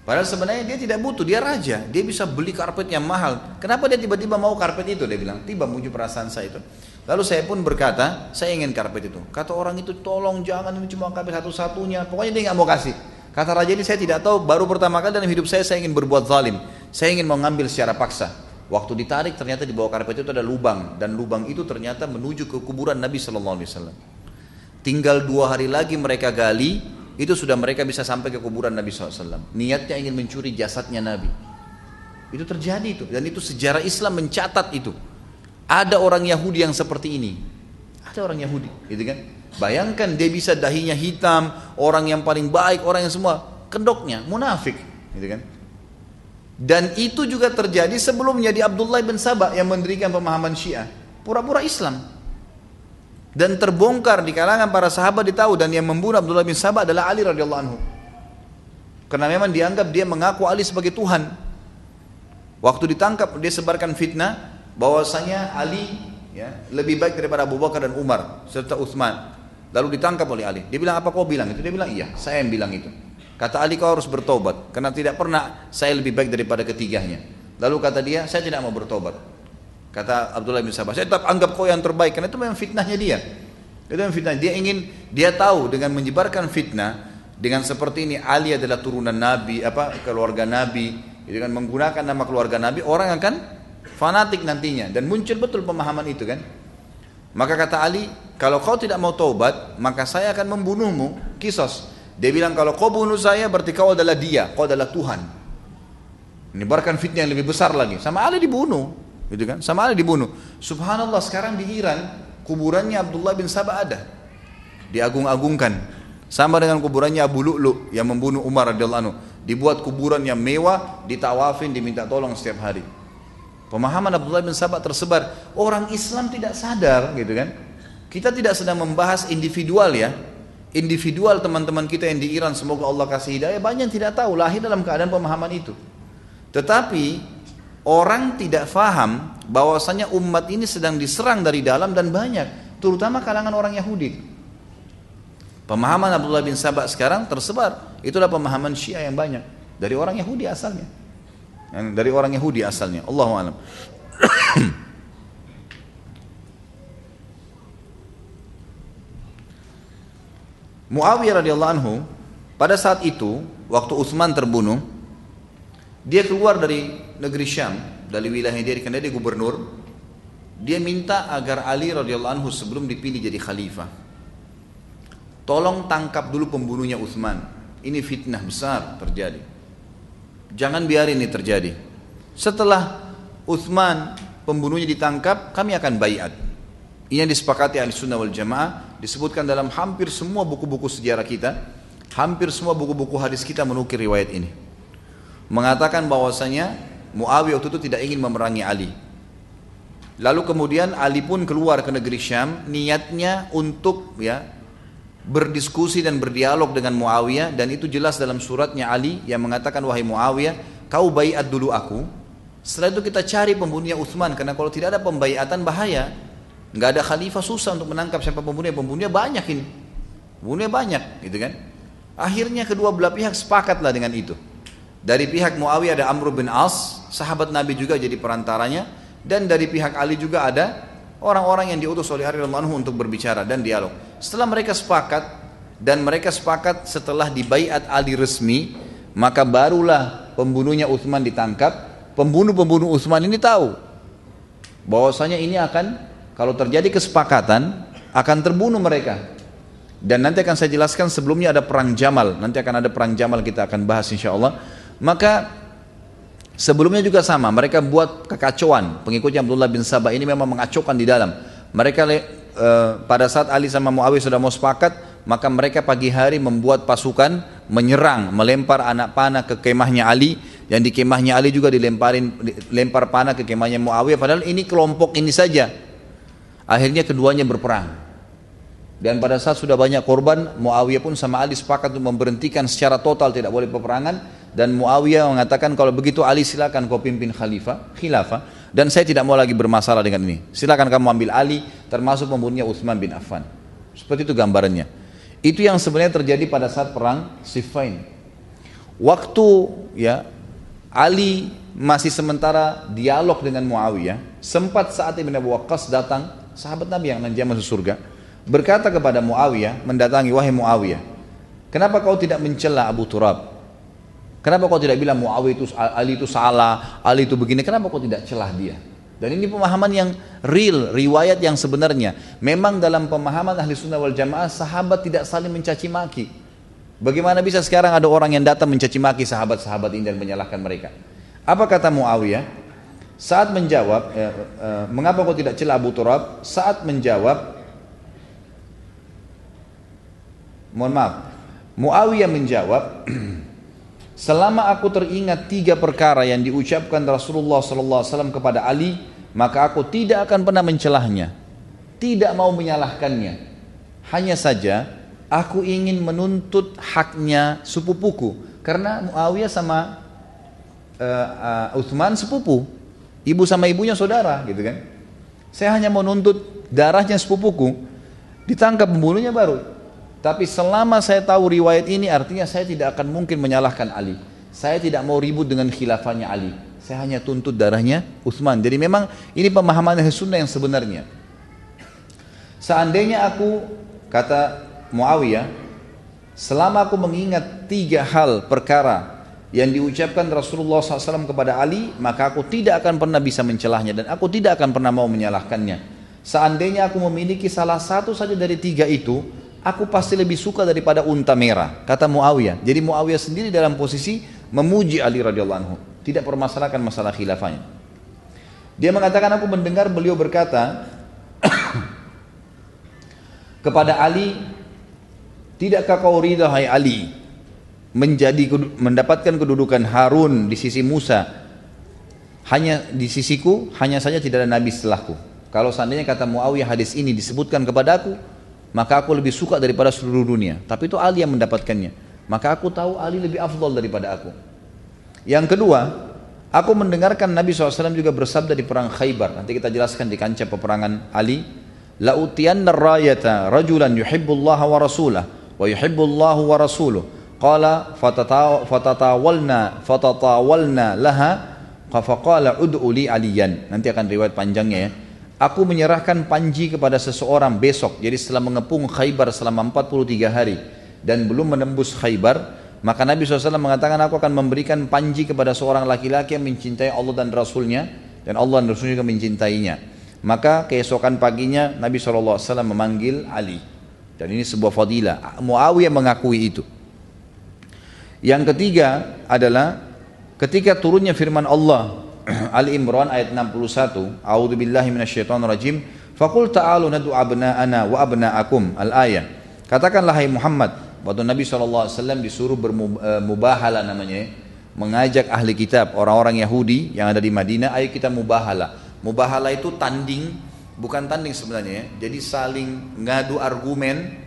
Padahal sebenarnya dia tidak butuh, dia raja, dia bisa beli karpet yang mahal. Kenapa dia tiba-tiba mau karpet itu? Dia bilang, tiba muncul perasaan saya itu. Lalu saya pun berkata, saya ingin karpet itu. Kata orang itu, tolong jangan ini cuma karpet satu-satunya. Pokoknya dia nggak mau kasih. Kata raja ini saya tidak tahu, baru pertama kali dalam hidup saya saya ingin berbuat zalim. Saya ingin mengambil secara paksa. Waktu ditarik ternyata di bawah karpet itu ada lubang dan lubang itu ternyata menuju ke kuburan Nabi Shallallahu Alaihi Wasallam. Tinggal dua hari lagi mereka gali, itu sudah mereka bisa sampai ke kuburan Nabi SAW. Niatnya ingin mencuri jasadnya Nabi. Itu terjadi itu dan itu sejarah Islam mencatat itu. Ada orang Yahudi yang seperti ini. Ada orang Yahudi, gitu kan? Bayangkan dia bisa dahinya hitam, orang yang paling baik, orang yang semua kedoknya munafik, gitu kan? Dan itu juga terjadi sebelumnya di Abdullah bin Sabah yang mendirikan pemahaman Syiah. Pura-pura Islam. Dan terbongkar di kalangan para sahabat ditahu dan yang membunuh Abdullah bin Sabah adalah Ali radhiyallahu anhu. Karena memang dianggap dia mengaku Ali sebagai Tuhan. Waktu ditangkap dia sebarkan fitnah bahwasanya Ali ya, lebih baik daripada Abu Bakar dan Umar serta Utsman. Lalu ditangkap oleh Ali. Dia bilang apa kau bilang itu? Dia bilang iya, saya yang bilang itu. Kata Ali kau harus bertobat karena tidak pernah saya lebih baik daripada ketiganya. Lalu kata dia, saya tidak mau bertobat. Kata Abdullah bin Sabah, saya tetap anggap kau yang terbaik karena itu memang fitnahnya dia. Itu memang fitnah. Dia ingin, dia tahu dengan menyebarkan fitnah dengan seperti ini Ali adalah turunan Nabi, apa keluarga Nabi, dengan menggunakan nama keluarga Nabi orang akan fanatik nantinya dan muncul betul pemahaman itu kan. Maka kata Ali, kalau kau tidak mau taubat, maka saya akan membunuhmu, kisos. Dia bilang kalau kau bunuh saya berarti kau adalah dia, kau adalah Tuhan. Menyebarkan fitnah yang lebih besar lagi. Sama Ali dibunuh, gitu kan? Sama Ali dibunuh. Subhanallah sekarang di Iran kuburannya Abdullah bin Sabah ada. Diagung-agungkan. Sama dengan kuburannya Abu Lu'lu yang membunuh Umar radhiyallahu anhu. Dibuat kuburan yang mewah, ditawafin, diminta tolong setiap hari. Pemahaman Abdullah bin Sabah tersebar. Orang Islam tidak sadar, gitu kan? Kita tidak sedang membahas individual ya, individual teman-teman kita yang di Iran semoga Allah kasih hidayah. Banyak yang tidak tahu lahir dalam keadaan pemahaman itu. Tetapi orang tidak faham bahwasanya umat ini sedang diserang dari dalam dan banyak terutama kalangan orang Yahudi. Pemahaman Abdullah bin Sabah sekarang tersebar. Itulah pemahaman Syiah yang banyak dari orang Yahudi asalnya dari orang Yahudi asalnya. Allahu alam. Muawiyah radhiyallahu anhu pada saat itu waktu Utsman terbunuh dia keluar dari negeri Syam dari wilayah dia karena dia gubernur dia minta agar Ali radhiyallahu anhu sebelum dipilih jadi khalifah. Tolong tangkap dulu pembunuhnya Utsman. Ini fitnah besar terjadi jangan biarin ini terjadi setelah Utsman pembunuhnya ditangkap kami akan bayat ini yang disepakati ahli sunnah wal jamaah disebutkan dalam hampir semua buku-buku sejarah kita, hampir semua buku-buku hadis kita menukir riwayat ini. Mengatakan bahwasanya Muawiyah waktu itu tidak ingin memerangi Ali. Lalu kemudian Ali pun keluar ke negeri Syam, niatnya untuk ya berdiskusi dan berdialog dengan Muawiyah dan itu jelas dalam suratnya Ali yang mengatakan wahai Muawiyah, kau bayat dulu aku. Setelah itu kita cari pembunuhnya Utsman karena kalau tidak ada pembayatan bahaya. Nggak ada khalifah susah untuk menangkap siapa pembunuhnya. Pembunuhnya banyak ini. Pembunuhnya banyak gitu kan. Akhirnya kedua belah pihak sepakatlah dengan itu. Dari pihak Muawiyah ada Amr bin As sahabat Nabi juga jadi perantaranya dan dari pihak Ali juga ada orang-orang yang diutus oleh Ali anhu untuk berbicara dan dialog setelah mereka sepakat dan mereka sepakat setelah dibaiat Ali resmi maka barulah pembunuhnya Utsman ditangkap pembunuh-pembunuh Utsman ini tahu bahwasanya ini akan kalau terjadi kesepakatan akan terbunuh mereka. Dan nanti akan saya jelaskan sebelumnya ada perang Jamal. Nanti akan ada perang Jamal kita akan bahas insya Allah. Maka sebelumnya juga sama. Mereka buat kekacauan. Pengikutnya Abdullah bin Sabah ini memang mengacaukan di dalam. Mereka e, pada saat Ali sama Muawiyah sudah mau sepakat, maka mereka pagi hari membuat pasukan menyerang, melempar anak panah ke kemahnya Ali dan di kemahnya Ali juga dilemparin lempar panah ke kemahnya Muawiyah padahal ini kelompok ini saja. Akhirnya keduanya berperang. Dan pada saat sudah banyak korban, Muawiyah pun sama Ali sepakat untuk memberhentikan secara total tidak boleh peperangan dan Muawiyah mengatakan kalau begitu Ali silakan kau pimpin khalifah, khilafah dan saya tidak mau lagi bermasalah dengan ini. Silakan kamu ambil Ali termasuk membunuhnya Utsman bin Affan. Seperti itu gambarannya. Itu yang sebenarnya terjadi pada saat perang Siffin. Waktu ya Ali masih sementara dialog dengan Muawiyah, sempat saat Ibn Abu Waqqas datang, sahabat Nabi yang nanti masuk surga, berkata kepada Muawiyah, mendatangi wahai Muawiyah, kenapa kau tidak mencela Abu Turab? Kenapa kau tidak bilang Muawiyah itu Ali itu salah, Ali itu begini? Kenapa kau tidak celah dia? Dan ini pemahaman yang real, riwayat yang sebenarnya. Memang dalam pemahaman ahli sunnah wal jamaah, sahabat tidak saling mencaci maki. Bagaimana bisa sekarang ada orang yang datang mencaci maki sahabat-sahabat ini dan menyalahkan mereka? Apa kata Muawiyah? Saat menjawab, eh, eh, mengapa kau tidak celah Abu Turab? Saat menjawab, Mohon maaf. Muawiyah menjawab, selama aku teringat tiga perkara yang diucapkan Rasulullah SAW kepada Ali, maka aku tidak akan pernah mencelahnya, tidak mau menyalahkannya. Hanya saja aku ingin menuntut haknya sepupuku, karena Muawiyah sama uh, uh, Uthman sepupu, ibu sama ibunya saudara, gitu kan? Saya hanya mau nuntut darahnya sepupuku, ditangkap pembunuhnya baru tapi selama saya tahu riwayat ini artinya saya tidak akan mungkin menyalahkan Ali. Saya tidak mau ribut dengan khilafahnya Ali. Saya hanya tuntut darahnya Utsman. Jadi memang ini pemahaman sunnah yang sebenarnya. Seandainya aku kata Muawiyah, selama aku mengingat tiga hal perkara yang diucapkan Rasulullah SAW kepada Ali, maka aku tidak akan pernah bisa mencelahnya dan aku tidak akan pernah mau menyalahkannya. Seandainya aku memiliki salah satu saja dari tiga itu, aku pasti lebih suka daripada unta merah, kata Muawiyah. Jadi Muawiyah sendiri dalam posisi memuji Ali radhiyallahu anhu, tidak permasalahkan masalah khilafahnya. Dia mengatakan aku mendengar beliau berkata kepada Ali, tidakkah kau ridha hai Ali menjadi mendapatkan kedudukan Harun di sisi Musa hanya di sisiku hanya saja tidak ada nabi setelahku. Kalau seandainya kata Muawiyah hadis ini disebutkan kepada aku, maka aku lebih suka daripada seluruh dunia. Tapi itu Ali yang mendapatkannya. Maka aku tahu Ali lebih afdol daripada aku. Yang kedua, aku mendengarkan Nabi SAW juga bersabda di perang Khaybar. Nanti kita jelaskan di kancah peperangan Ali. La'utiyanna rayata rajulan yuhibbullah wa rasulah wa yuhibbullahu wa rasuluh. Qala fatatawalna fatatawalna laha faqala ud'u li aliyan. Nanti akan riwayat panjangnya ya. Aku menyerahkan panji kepada seseorang besok. Jadi setelah mengepung Khaybar selama 43 hari dan belum menembus Khaybar, maka Nabi SAW mengatakan aku akan memberikan panji kepada seorang laki-laki yang mencintai Allah dan Rasulnya dan Allah dan Rasulnya juga mencintainya. Maka keesokan paginya Nabi SAW memanggil Ali. Dan ini sebuah fadilah. Muawiyah mengakui itu. Yang ketiga adalah ketika turunnya firman Allah Ali Imran ayat 61 A'udzu billahi minasyaitonir rajim Faqul ta'alu nad'u abna'ana wa abna'akum. Al-ayah. Katakanlah hai Muhammad. Waktu Nabi SAW disuruh bermubahala namanya mengajak ahli kitab orang-orang Yahudi yang ada di Madinah ayo kita mubahala. Mubahala itu tanding bukan tanding sebenarnya ya. Jadi saling ngadu argumen.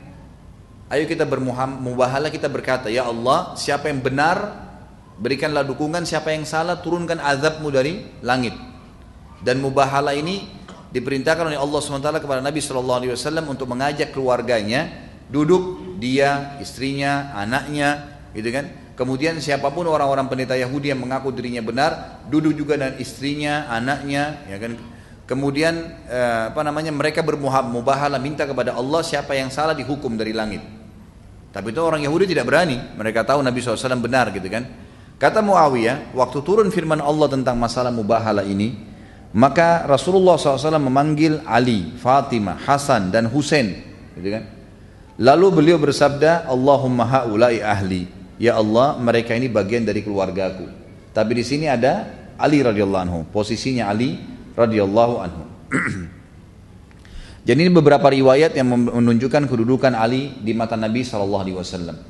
Ayo kita bermubahala kita berkata ya Allah siapa yang benar Berikanlah dukungan siapa yang salah turunkan azabmu dari langit. Dan mubahala ini diperintahkan oleh Allah SWT kepada Nabi SAW untuk mengajak keluarganya duduk dia, istrinya, anaknya, gitu kan? Kemudian siapa pun orang-orang pendeta Yahudi yang mengaku dirinya benar, duduk juga dengan istrinya, anaknya, ya kan? Kemudian eh, apa namanya mereka bermubahala minta kepada Allah siapa yang salah dihukum dari langit. Tapi itu orang Yahudi tidak berani. Mereka tahu Nabi SAW benar gitu kan. Kata Muawiyah, waktu turun firman Allah tentang masalah mubahala ini, maka Rasulullah SAW memanggil Ali, Fatimah, Hasan dan Husain, gitu kan? Lalu beliau bersabda, Allahumma haulai ahli. Ya Allah, mereka ini bagian dari keluargaku. Tapi di sini ada Ali radhiyallahu anhu. Posisinya Ali radhiyallahu anhu. Jadi ini beberapa riwayat yang menunjukkan kedudukan Ali di mata Nabi Wasallam.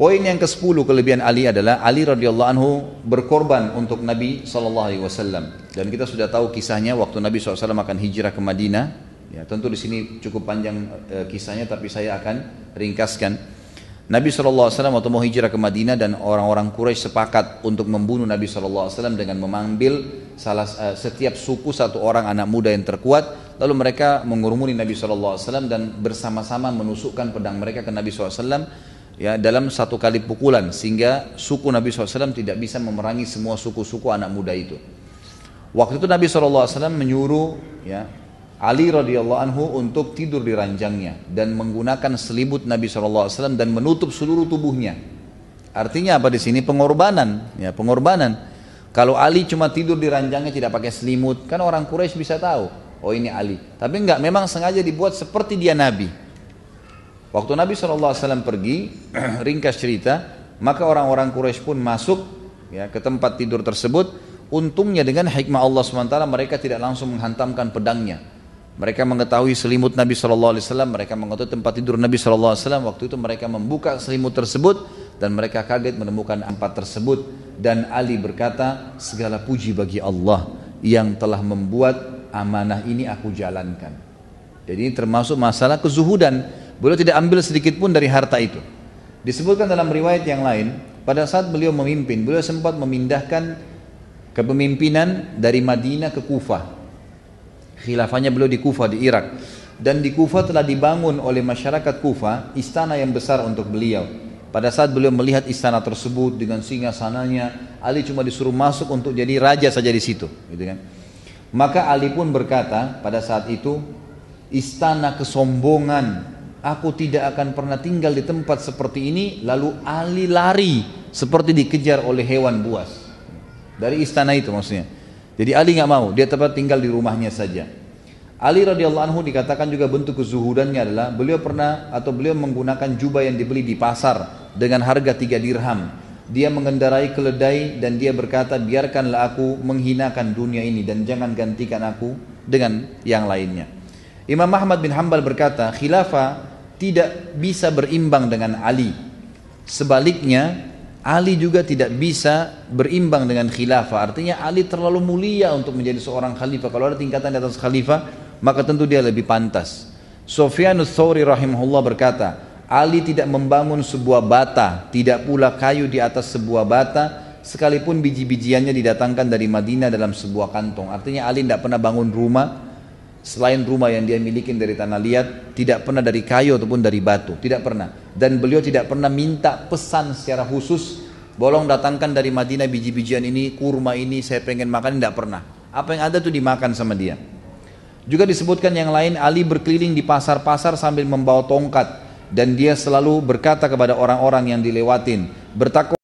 Poin yang ke-10 kelebihan Ali adalah Ali radhiyallahu anhu berkorban untuk Nabi Shallallahu Alaihi Wasallam dan kita sudah tahu kisahnya waktu Nabi SAW akan hijrah ke Madinah. Ya, tentu di sini cukup panjang e, kisahnya tapi saya akan ringkaskan. Nabi SAW waktu mau hijrah ke Madinah dan orang-orang Quraisy sepakat untuk membunuh Nabi SAW dengan mengambil salah uh, setiap suku satu orang anak muda yang terkuat lalu mereka mengurumuni Nabi SAW dan bersama-sama menusukkan pedang mereka ke Nabi SAW ya dalam satu kali pukulan sehingga suku Nabi SAW tidak bisa memerangi semua suku-suku anak muda itu. Waktu itu Nabi SAW menyuruh ya Ali radhiyallahu anhu untuk tidur di ranjangnya dan menggunakan selimut Nabi SAW dan menutup seluruh tubuhnya. Artinya apa di sini pengorbanan, ya pengorbanan. Kalau Ali cuma tidur di ranjangnya tidak pakai selimut, kan orang Quraisy bisa tahu, oh ini Ali. Tapi enggak, memang sengaja dibuat seperti dia Nabi. Waktu Nabi SAW pergi, ringkas cerita, maka orang-orang Quraisy pun masuk ya, ke tempat tidur tersebut. Untungnya dengan hikmah Allah SWT mereka tidak langsung menghantamkan pedangnya. Mereka mengetahui selimut Nabi SAW, mereka mengetahui tempat tidur Nabi SAW. Waktu itu mereka membuka selimut tersebut dan mereka kaget menemukan empat tersebut. Dan Ali berkata, segala puji bagi Allah yang telah membuat amanah ini aku jalankan. Jadi ini termasuk masalah kezuhudan. Beliau tidak ambil sedikit pun dari harta itu. Disebutkan dalam riwayat yang lain, pada saat beliau memimpin, beliau sempat memindahkan kepemimpinan dari Madinah ke Kufah. Khilafahnya beliau di Kufah di Irak. Dan di Kufah telah dibangun oleh masyarakat Kufah istana yang besar untuk beliau. Pada saat beliau melihat istana tersebut dengan singa sananya, Ali cuma disuruh masuk untuk jadi raja saja di situ, gitu kan. Maka Ali pun berkata pada saat itu, istana kesombongan aku tidak akan pernah tinggal di tempat seperti ini lalu Ali lari seperti dikejar oleh hewan buas. Dari istana itu maksudnya. Jadi Ali nggak mau dia tetap tinggal di rumahnya saja. Ali radhiyallahu anhu dikatakan juga bentuk kezuhudannya adalah beliau pernah atau beliau menggunakan jubah yang dibeli di pasar dengan harga tiga dirham. Dia mengendarai keledai dan dia berkata biarkanlah aku menghinakan dunia ini dan jangan gantikan aku dengan yang lainnya. Imam Ahmad bin Hambal berkata khilafah tidak bisa berimbang dengan Ali. Sebaliknya, Ali juga tidak bisa berimbang dengan khilafah. Artinya Ali terlalu mulia untuk menjadi seorang khalifah. Kalau ada tingkatan di atas khalifah, maka tentu dia lebih pantas. Sofyanus Thawri rahimahullah berkata, Ali tidak membangun sebuah bata, tidak pula kayu di atas sebuah bata, sekalipun biji-bijiannya didatangkan dari Madinah dalam sebuah kantong. Artinya Ali tidak pernah bangun rumah, selain rumah yang dia miliki dari tanah liat tidak pernah dari kayu ataupun dari batu. Tidak pernah. Dan beliau tidak pernah minta pesan secara khusus bolong datangkan dari Madinah biji-bijian ini kurma ini saya pengen makan. Tidak pernah. Apa yang ada tuh dimakan sama dia. Juga disebutkan yang lain Ali berkeliling di pasar-pasar sambil membawa tongkat. Dan dia selalu berkata kepada orang-orang yang dilewatin bertakwa